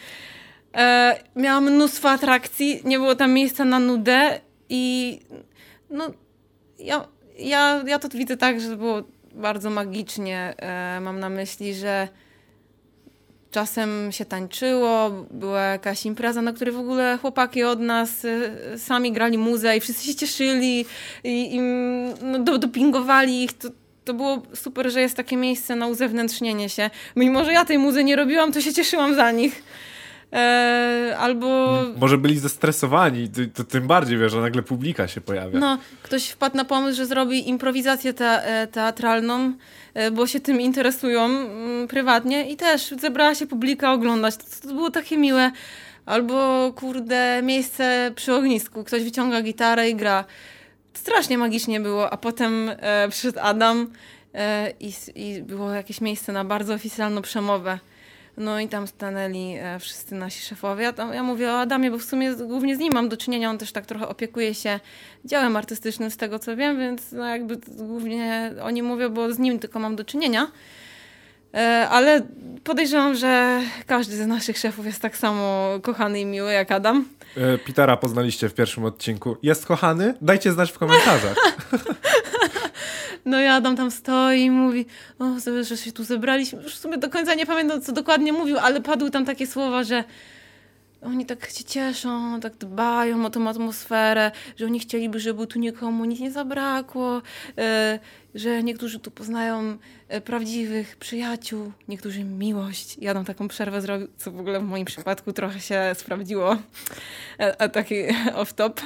E, miałam mnóstwo atrakcji, nie było tam miejsca na nudę i no, ja, ja, ja to widzę tak, że było bardzo magicznie. E, mam na myśli, że czasem się tańczyło, była jakaś impreza, na której w ogóle chłopaki od nas e, sami grali muzę i wszyscy się cieszyli i, i no, dopingowali ich. To, to było super, że jest takie miejsce na uzewnętrznienie się. Mimo, że ja tej muzy nie robiłam, to się cieszyłam za nich. E, albo... Może byli zestresowani, to, to, tym bardziej, wiesz, że nagle publika się pojawia. No, ktoś wpadł na pomysł, że zrobi improwizację te, e, teatralną, e, bo się tym interesują mm, prywatnie i też zebrała się publika oglądać. To, to było takie miłe. Albo, kurde, miejsce przy ognisku. Ktoś wyciąga gitarę i gra. Strasznie magicznie było, a potem e, przyszedł Adam e, i, i było jakieś miejsce na bardzo oficjalną przemowę. No i tam stanęli e, wszyscy nasi szefowie. Ja, ja mówię o Adamie, bo w sumie głównie z nim mam do czynienia. On też tak trochę opiekuje się działem artystycznym, z tego co wiem, więc no jakby głównie o nim mówię, bo z nim tylko mam do czynienia. E, ale podejrzewam, że każdy z naszych szefów jest tak samo kochany i miły jak Adam. E, Petera poznaliście w pierwszym odcinku. Jest kochany? Dajcie znać w komentarzach. No i Adam tam stoi i mówi, o, że się tu zebraliśmy. Już w sumie do końca nie pamiętam, co dokładnie mówił, ale padły tam takie słowa, że oni tak się cieszą, tak dbają o tą atmosferę, że oni chcieliby, żeby tu nikomu nic nie zabrakło, e, że niektórzy tu poznają e, prawdziwych przyjaciół, niektórzy miłość. Ja taką przerwę zrobił, co w ogóle w moim przypadku trochę się sprawdziło, e, a taki off-top.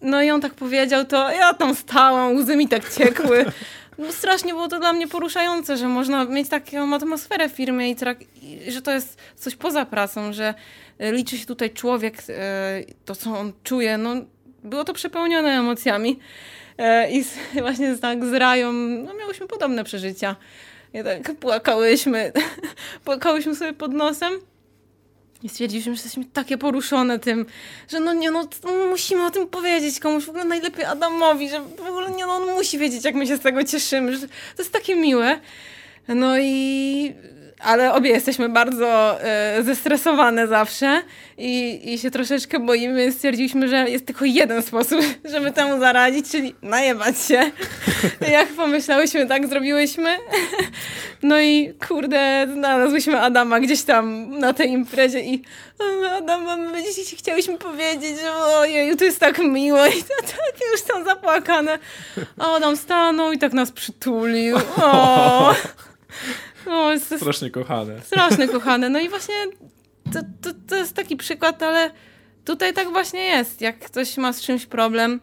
No i on tak powiedział, to ja tam stałam, łzy mi tak ciekły. No strasznie było to dla mnie poruszające, że można mieć taką atmosferę w firmie i, i że to jest coś poza pracą, że E, liczy się tutaj człowiek, e, to co on czuje, no było to przepełnione emocjami. E, I właśnie tak z Rają, no miałyśmy podobne przeżycia. I płakałyśmy, płakałyśmy sobie pod nosem. I stwierdziliśmy, że jesteśmy takie poruszone tym, że no nie, no musimy o tym powiedzieć komuś, w ogóle najlepiej Adamowi, że w ogóle nie, no on musi wiedzieć, jak my się z tego cieszymy, że to jest takie miłe. No i ale obie jesteśmy bardzo e, zestresowane zawsze i, i się troszeczkę boimy. Stwierdziliśmy, że jest tylko jeden sposób, żeby temu zaradzić, czyli najebać się. Jak pomyślałyśmy, tak zrobiłyśmy. No i kurde, znalazłyśmy Adama gdzieś tam na tej imprezie i Adam, my dzisiaj chciałyśmy powiedzieć, że ojej, to jest tak miło i to już są zapłakane. A Adam stanął i tak nas przytulił. O. No, jest strasznie kochane. Strasznie kochane. No i właśnie to, to, to jest taki przykład, ale tutaj tak właśnie jest. Jak ktoś ma z czymś problem,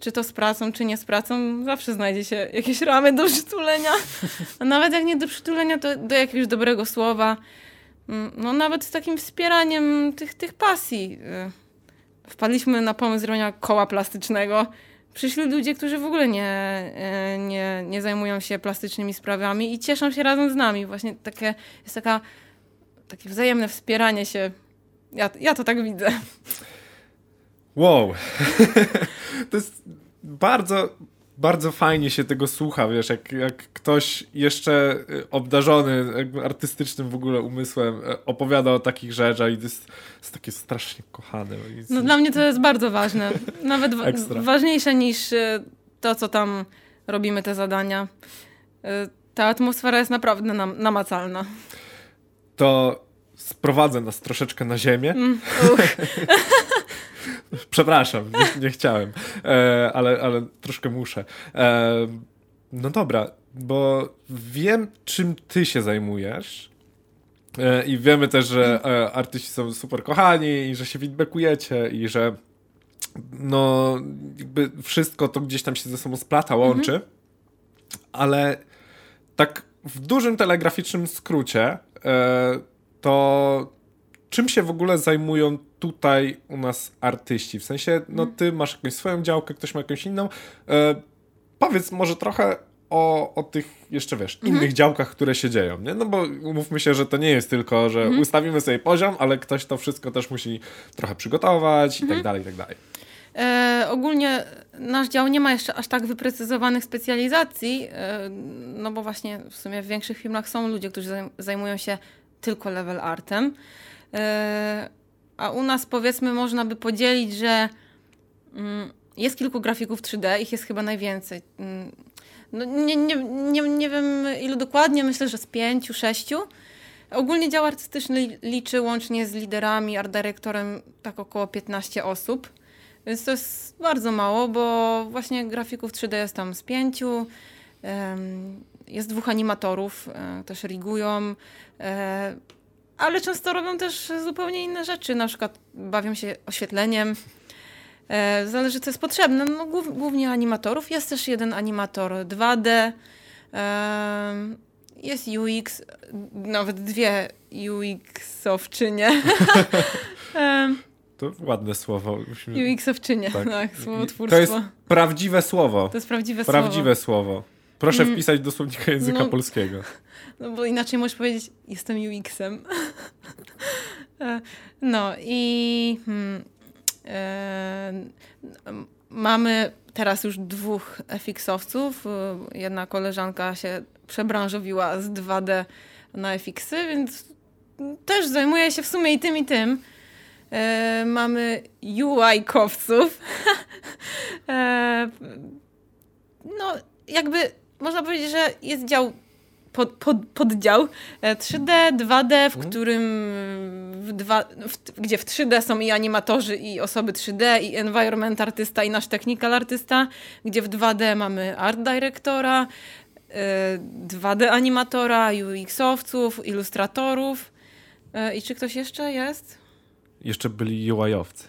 czy to z pracą, czy nie z pracą, zawsze znajdzie się jakieś ramy do przytulenia. A nawet jak nie do przytulenia, to do jakiegoś dobrego słowa. Mm, no nawet z takim wspieraniem tych, tych pasji. Y, wpadliśmy na pomysł zrobienia koła plastycznego przyszli ludzie, którzy w ogóle nie, e, nie, nie zajmują się plastycznymi sprawami i cieszą się razem z nami. Właśnie takie, jest taka, takie wzajemne wspieranie się. Ja, ja to tak widzę. Wow. to jest bardzo, bardzo fajnie się tego słucha, wiesz, jak, jak ktoś jeszcze y, obdarzony artystycznym w ogóle umysłem y, opowiada o takich rzeczach i to jest, jest takie strasznie kochane. No dla mnie to jest bardzo ważne. Nawet ważniejsze niż y, to, co tam robimy, te zadania. Ta atmosfera jest naprawdę nam namacalna. To sprowadzę nas troszeczkę na ziemię. Mm, Przepraszam, nie, nie chciałem, e, ale, ale troszkę muszę. E, no dobra, bo wiem, czym ty się zajmujesz. E, I wiemy też, że e, artyści są super kochani i że się feedbackujecie i że no jakby wszystko to gdzieś tam się ze sobą splata, łączy. Mhm. Ale tak w dużym telegraficznym skrócie e, to czym się w ogóle zajmują tutaj u nas artyści? W sensie, no mhm. ty masz jakąś swoją działkę, ktoś ma jakąś inną. Powiedz może trochę o, o tych jeszcze, wiesz, mhm. innych działkach, które się dzieją, nie? No bo umówmy się, że to nie jest tylko, że mhm. ustawimy sobie poziom, ale ktoś to wszystko też musi trochę przygotować i tak mhm. dalej, i tak dalej. E, ogólnie nasz dział nie ma jeszcze aż tak wyprecyzowanych specjalizacji, e, no bo właśnie w sumie w większych firmach są ludzie, którzy zajmują się tylko level artem. E, a u nas powiedzmy można by podzielić, że mm, jest kilku grafików 3D, ich jest chyba najwięcej. Mm, no, nie, nie, nie, nie wiem ilu dokładnie, myślę, że z pięciu, sześciu. Ogólnie dział artystyczny liczy łącznie z liderami, art dyrektorem tak około 15 osób. Więc to jest bardzo mało, bo właśnie grafików 3D jest tam z pięciu. Jest dwóch animatorów, e, też rigują, e, ale często robią też zupełnie inne rzeczy, na przykład bawią się oświetleniem. E, zależy, co jest potrzebne. No, głównie animatorów. Jest też jeden animator 2D. Jest UX, nawet dwie UX-owczynie. To ładne słowo. Musimy... UX-owczynie, tak, tak słowotwórstwo. To jest prawdziwe słowo. To jest prawdziwe, prawdziwe słowo. słowo. Proszę mm. wpisać do słownika języka no, polskiego. No bo inaczej możesz powiedzieć, jestem UX-em. E, no i hmm, e, mamy teraz już dwóch FX-owców. Jedna koleżanka się przebranżowiła z 2D na FX-y, więc też zajmuje się w sumie i tym, i tym. E, mamy UI-kowców. e, no, jakby można powiedzieć, że jest dział pod, pod, poddział 3D, e, 2D, w mhm. którym w dwa, w, gdzie w 3D są i animatorzy, i osoby 3D, i environment artysta, i nasz technical artysta, gdzie w 2D mamy art directora, 2D e, animatora, UX-owców, ilustratorów. E, I czy ktoś jeszcze jest? Jeszcze byli UI-owcy.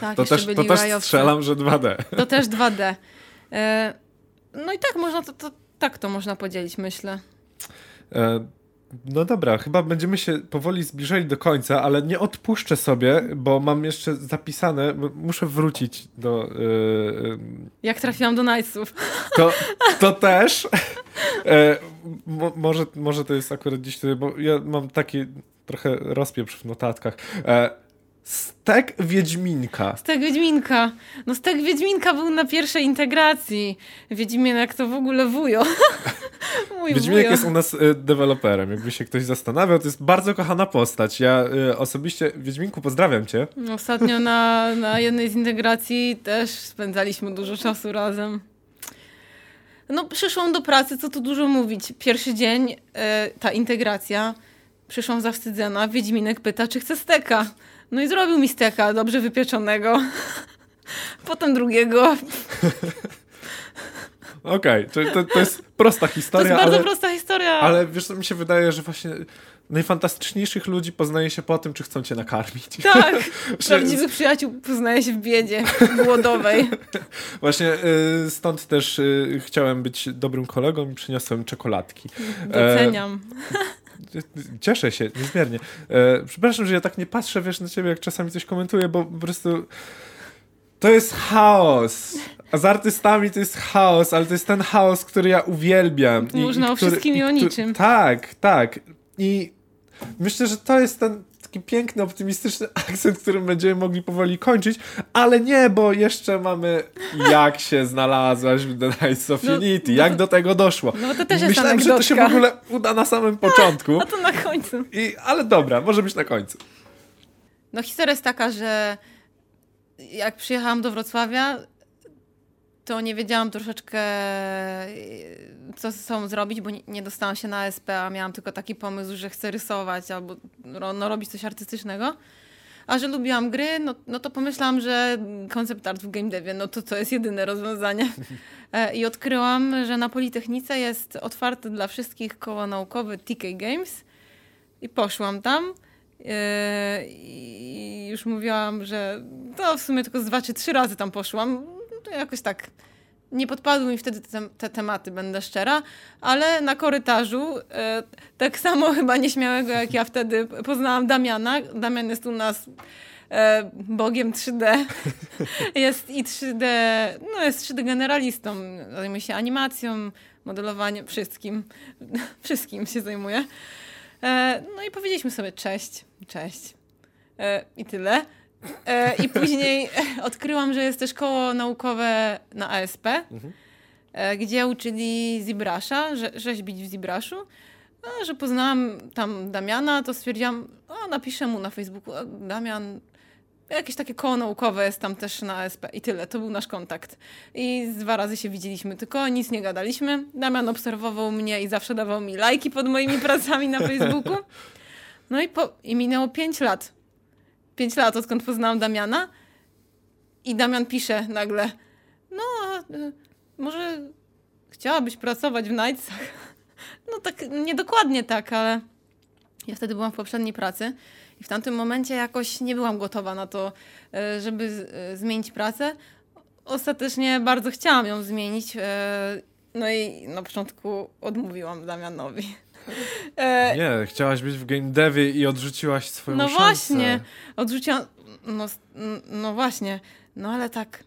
Tak, to też, byli to też strzelam, że 2D. To też 2D. No i tak można to, to tak to można podzielić, myślę. E, no dobra, chyba będziemy się powoli zbliżali do końca, ale nie odpuszczę sobie, bo mam jeszcze zapisane, muszę wrócić do... Yy, Jak trafiłam do Knightsów. To, to też. E, mo, może, może to jest akurat dziś, bo ja mam taki trochę rozpieprz w notatkach. E, Stek Wiedźminka. Stek Wiedźminka. No Stek Wiedźminka był na pierwszej integracji. Wiedźminek to w ogóle wujo. Mój Wiedźminek wujo. jest u nas y, deweloperem, jakby się ktoś zastanawiał. To jest bardzo kochana postać. Ja y, osobiście, Wiedźminku, pozdrawiam cię. Ostatnio na, na jednej z integracji też spędzaliśmy dużo czasu razem. No przyszłam do pracy, co tu dużo mówić. Pierwszy dzień, y, ta integracja. Przyszłam zawstydzona. Wiedźminek pyta, czy chce steka. No i zrobił mi steka dobrze wypieczonego. Potem drugiego. Okej, okay, to, to jest prosta historia. To jest bardzo ale, prosta historia. Ale wiesz, co mi się wydaje, że właśnie najfantastyczniejszych ludzi poznaje się po tym, czy chcą cię nakarmić. Tak, prawdziwych przyjaciół poznaje się w biedzie głodowej. Właśnie y, stąd też y, chciałem być dobrym kolegą i przyniosłem czekoladki. Doceniam. E, Cieszę się niezmiernie. E, przepraszam, że ja tak nie patrzę, wiesz, na ciebie, jak czasami coś komentuję, bo po prostu to jest chaos. A z artystami to jest chaos, ale to jest ten chaos, który ja uwielbiam. Można i, o który, wszystkim i o niczym. Tak, tak. I myślę, że to jest ten taki piękny, optymistyczny akcent, którym będziemy mogli powoli kończyć, ale nie, bo jeszcze mamy jak się znalazłaś w The Nights of no, Unity, jak do tego doszło. No to też jest Myślałem, anegdotka. że to się w ogóle uda na samym początku. A to na końcu. I, ale dobra, może być na końcu. No historia jest taka, że jak przyjechałam do Wrocławia, to nie wiedziałam troszeczkę, co ze sobą zrobić, bo nie, dostałam się na SP, a miałam tylko taki pomysł, że chcę rysować albo no, robić coś artystycznego. A że lubiłam gry, no, no to pomyślałam, że koncept art w game devie, no to to jest jedyne rozwiązanie. E, I odkryłam, że na Politechnice jest otwarty dla wszystkich koło naukowe TK Games. I poszłam tam. E, I już mówiłam, że to w sumie tylko z dwa czy trzy razy tam poszłam. To jakoś tak nie podpadły mi wtedy te, te, tematy, będę szczera, ale na korytarzu, e, tak samo chyba nieśmiałego jak ja wtedy poznałam Damiana. Damian jest u nas e, bogiem 3D. jest i 3D, no jest 3D generalistą. Zajmuje się animacją, modelowaniem, wszystkim. wszystkim się zajmuje. E, no i powiedzieliśmy sobie cześć, cześć. E, I tyle. E, I później odkryłam, że jest też koło naukowe na ASP, mhm. E, gdzie uczyli Zibrasza, rzeźbić w Zibraszu. A, że poznałam tam Damiana, to stwierdziłam, o, napiszę mu na Facebooku, Damian, jakieś takie koło naukowe jest tam też na ASP i tyle, to był nasz kontakt. I dwa razy się widzieliśmy, tylko nic nie gadaliśmy. Damian obserwował mnie i zawsze dawał mi lajki pod moimi pracami na Facebooku. No i, po, i minęło pięć lat 5 lat, odkąd poznałam Damiana. I Damian pisze nagle, no, y, może chciałabyś pracować w Nightsach? No tak, niedokładnie tak, ale ja wtedy byłam w poprzedniej pracy i w tamtym momencie jakoś nie byłam gotowa na to, y, żeby y, zmienić pracę. Ostatecznie bardzo chciałam ją zmienić, no i na początku odmówiłam Damianowi. E, nie, chciałaś być w game devie i odrzuciłaś swoją No szansę. właśnie, odrzuciłam, no, no właśnie, no ale tak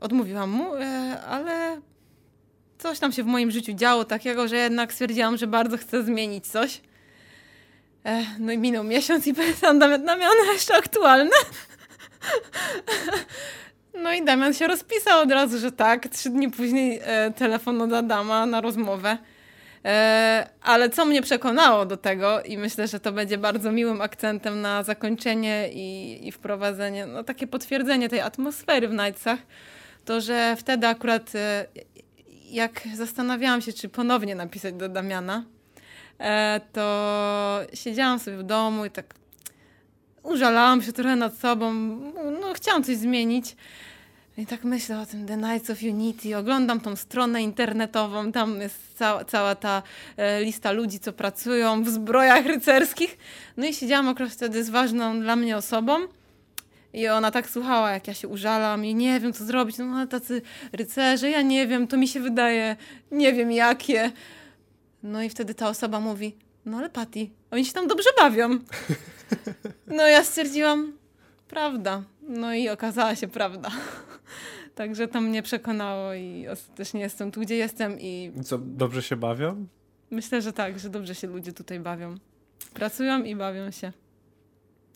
odmówiłam mu, e, ale coś tam się w moim życiu działo takiego, że jednak stwierdziłam, że bardzo chcę zmienić coś. E, no i minął miesiąc i pytam Damian, Damian jeszcze aktualne? No i Damian się rozpisał od razu, że tak. Trzy dni później telefon od Adama na rozmowę. E, ale co mnie przekonało do tego i myślę, że to będzie bardzo miłym akcentem na zakończenie i, i wprowadzenie, no takie potwierdzenie tej atmosfery w Nightsach, to że wtedy akurat e, jak zastanawiałam się, czy ponownie napisać do Damiana, e, to siedziałam sobie w domu i tak użalałam się trochę nad sobą, no chciałam coś zmienić. I tak myślę o tym The Knights of Unity, oglądam tą stronę internetową, tam jest cała, cała ta e, lista ludzi, co pracują w zbrojach rycerskich. No i siedziałam akurat wtedy z ważną dla mnie osobą. I ona tak słuchała, jak ja się użalam i nie wiem, co zrobić. No ale tacy rycerze, ja nie wiem, to mi się wydaje, nie wiem jakie. No i wtedy ta osoba mówi, no ale Patty, oni się tam dobrze bawią. No ja stwierdziłam, prawda. No i okazała się prawda. Także to mnie przekonało i ostatecznie jestem tu, gdzie jestem i... Co, dobrze się bawią? Myślę, że tak, że dobrze się ludzie tutaj bawią. Pracują i bawią się.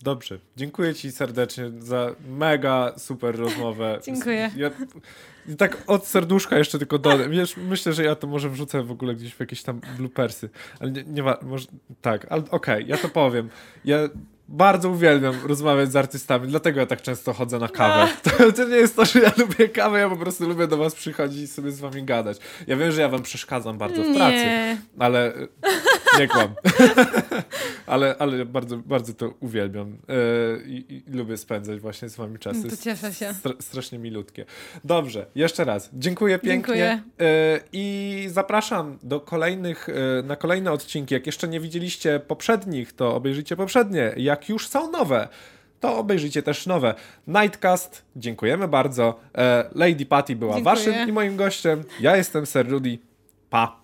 Dobrze. Dziękuję Ci serdecznie za mega super rozmowę. Dziękuję. Ja, tak od serduszka jeszcze tylko dodam. Wiesz, myślę, że ja to może wrzucę w ogóle gdzieś w jakieś tam bloopersy. Ale nie, nie może, tak, ale okej, okay, ja to powiem. Ja bardzo uwielbiam rozmawiać z artystami, dlatego ja tak często chodzę na kawę. To, to, nie jest to, że ja lubię kawę, ja po prostu lubię do was przychodzić i sobie z wami gadać. Ja wiem, że ja wam przeszkadzam bardzo w pracy, nie. ale nie kłam. ale, ale bardzo, bardzo to uwielbiam yy, i, i, lubię spędzać właśnie z wami czasy. To cieszę się. Stra strasznie milutkie. Dobrze, jeszcze raz. Dziękuję pięknie. Dziękuję. Yy, I zapraszam do kolejnych, yy, na kolejne odcinki. Jak jeszcze nie widzieliście poprzednich, to obejrzyjcie poprzednie. Jak już są nowe, to obejrzyjcie też nowe. Nightcast, dziękujemy bardzo. E, Lady Patty była Dziękuję. waszym i moim gościem. Ja jestem Sir Rudy. Pa.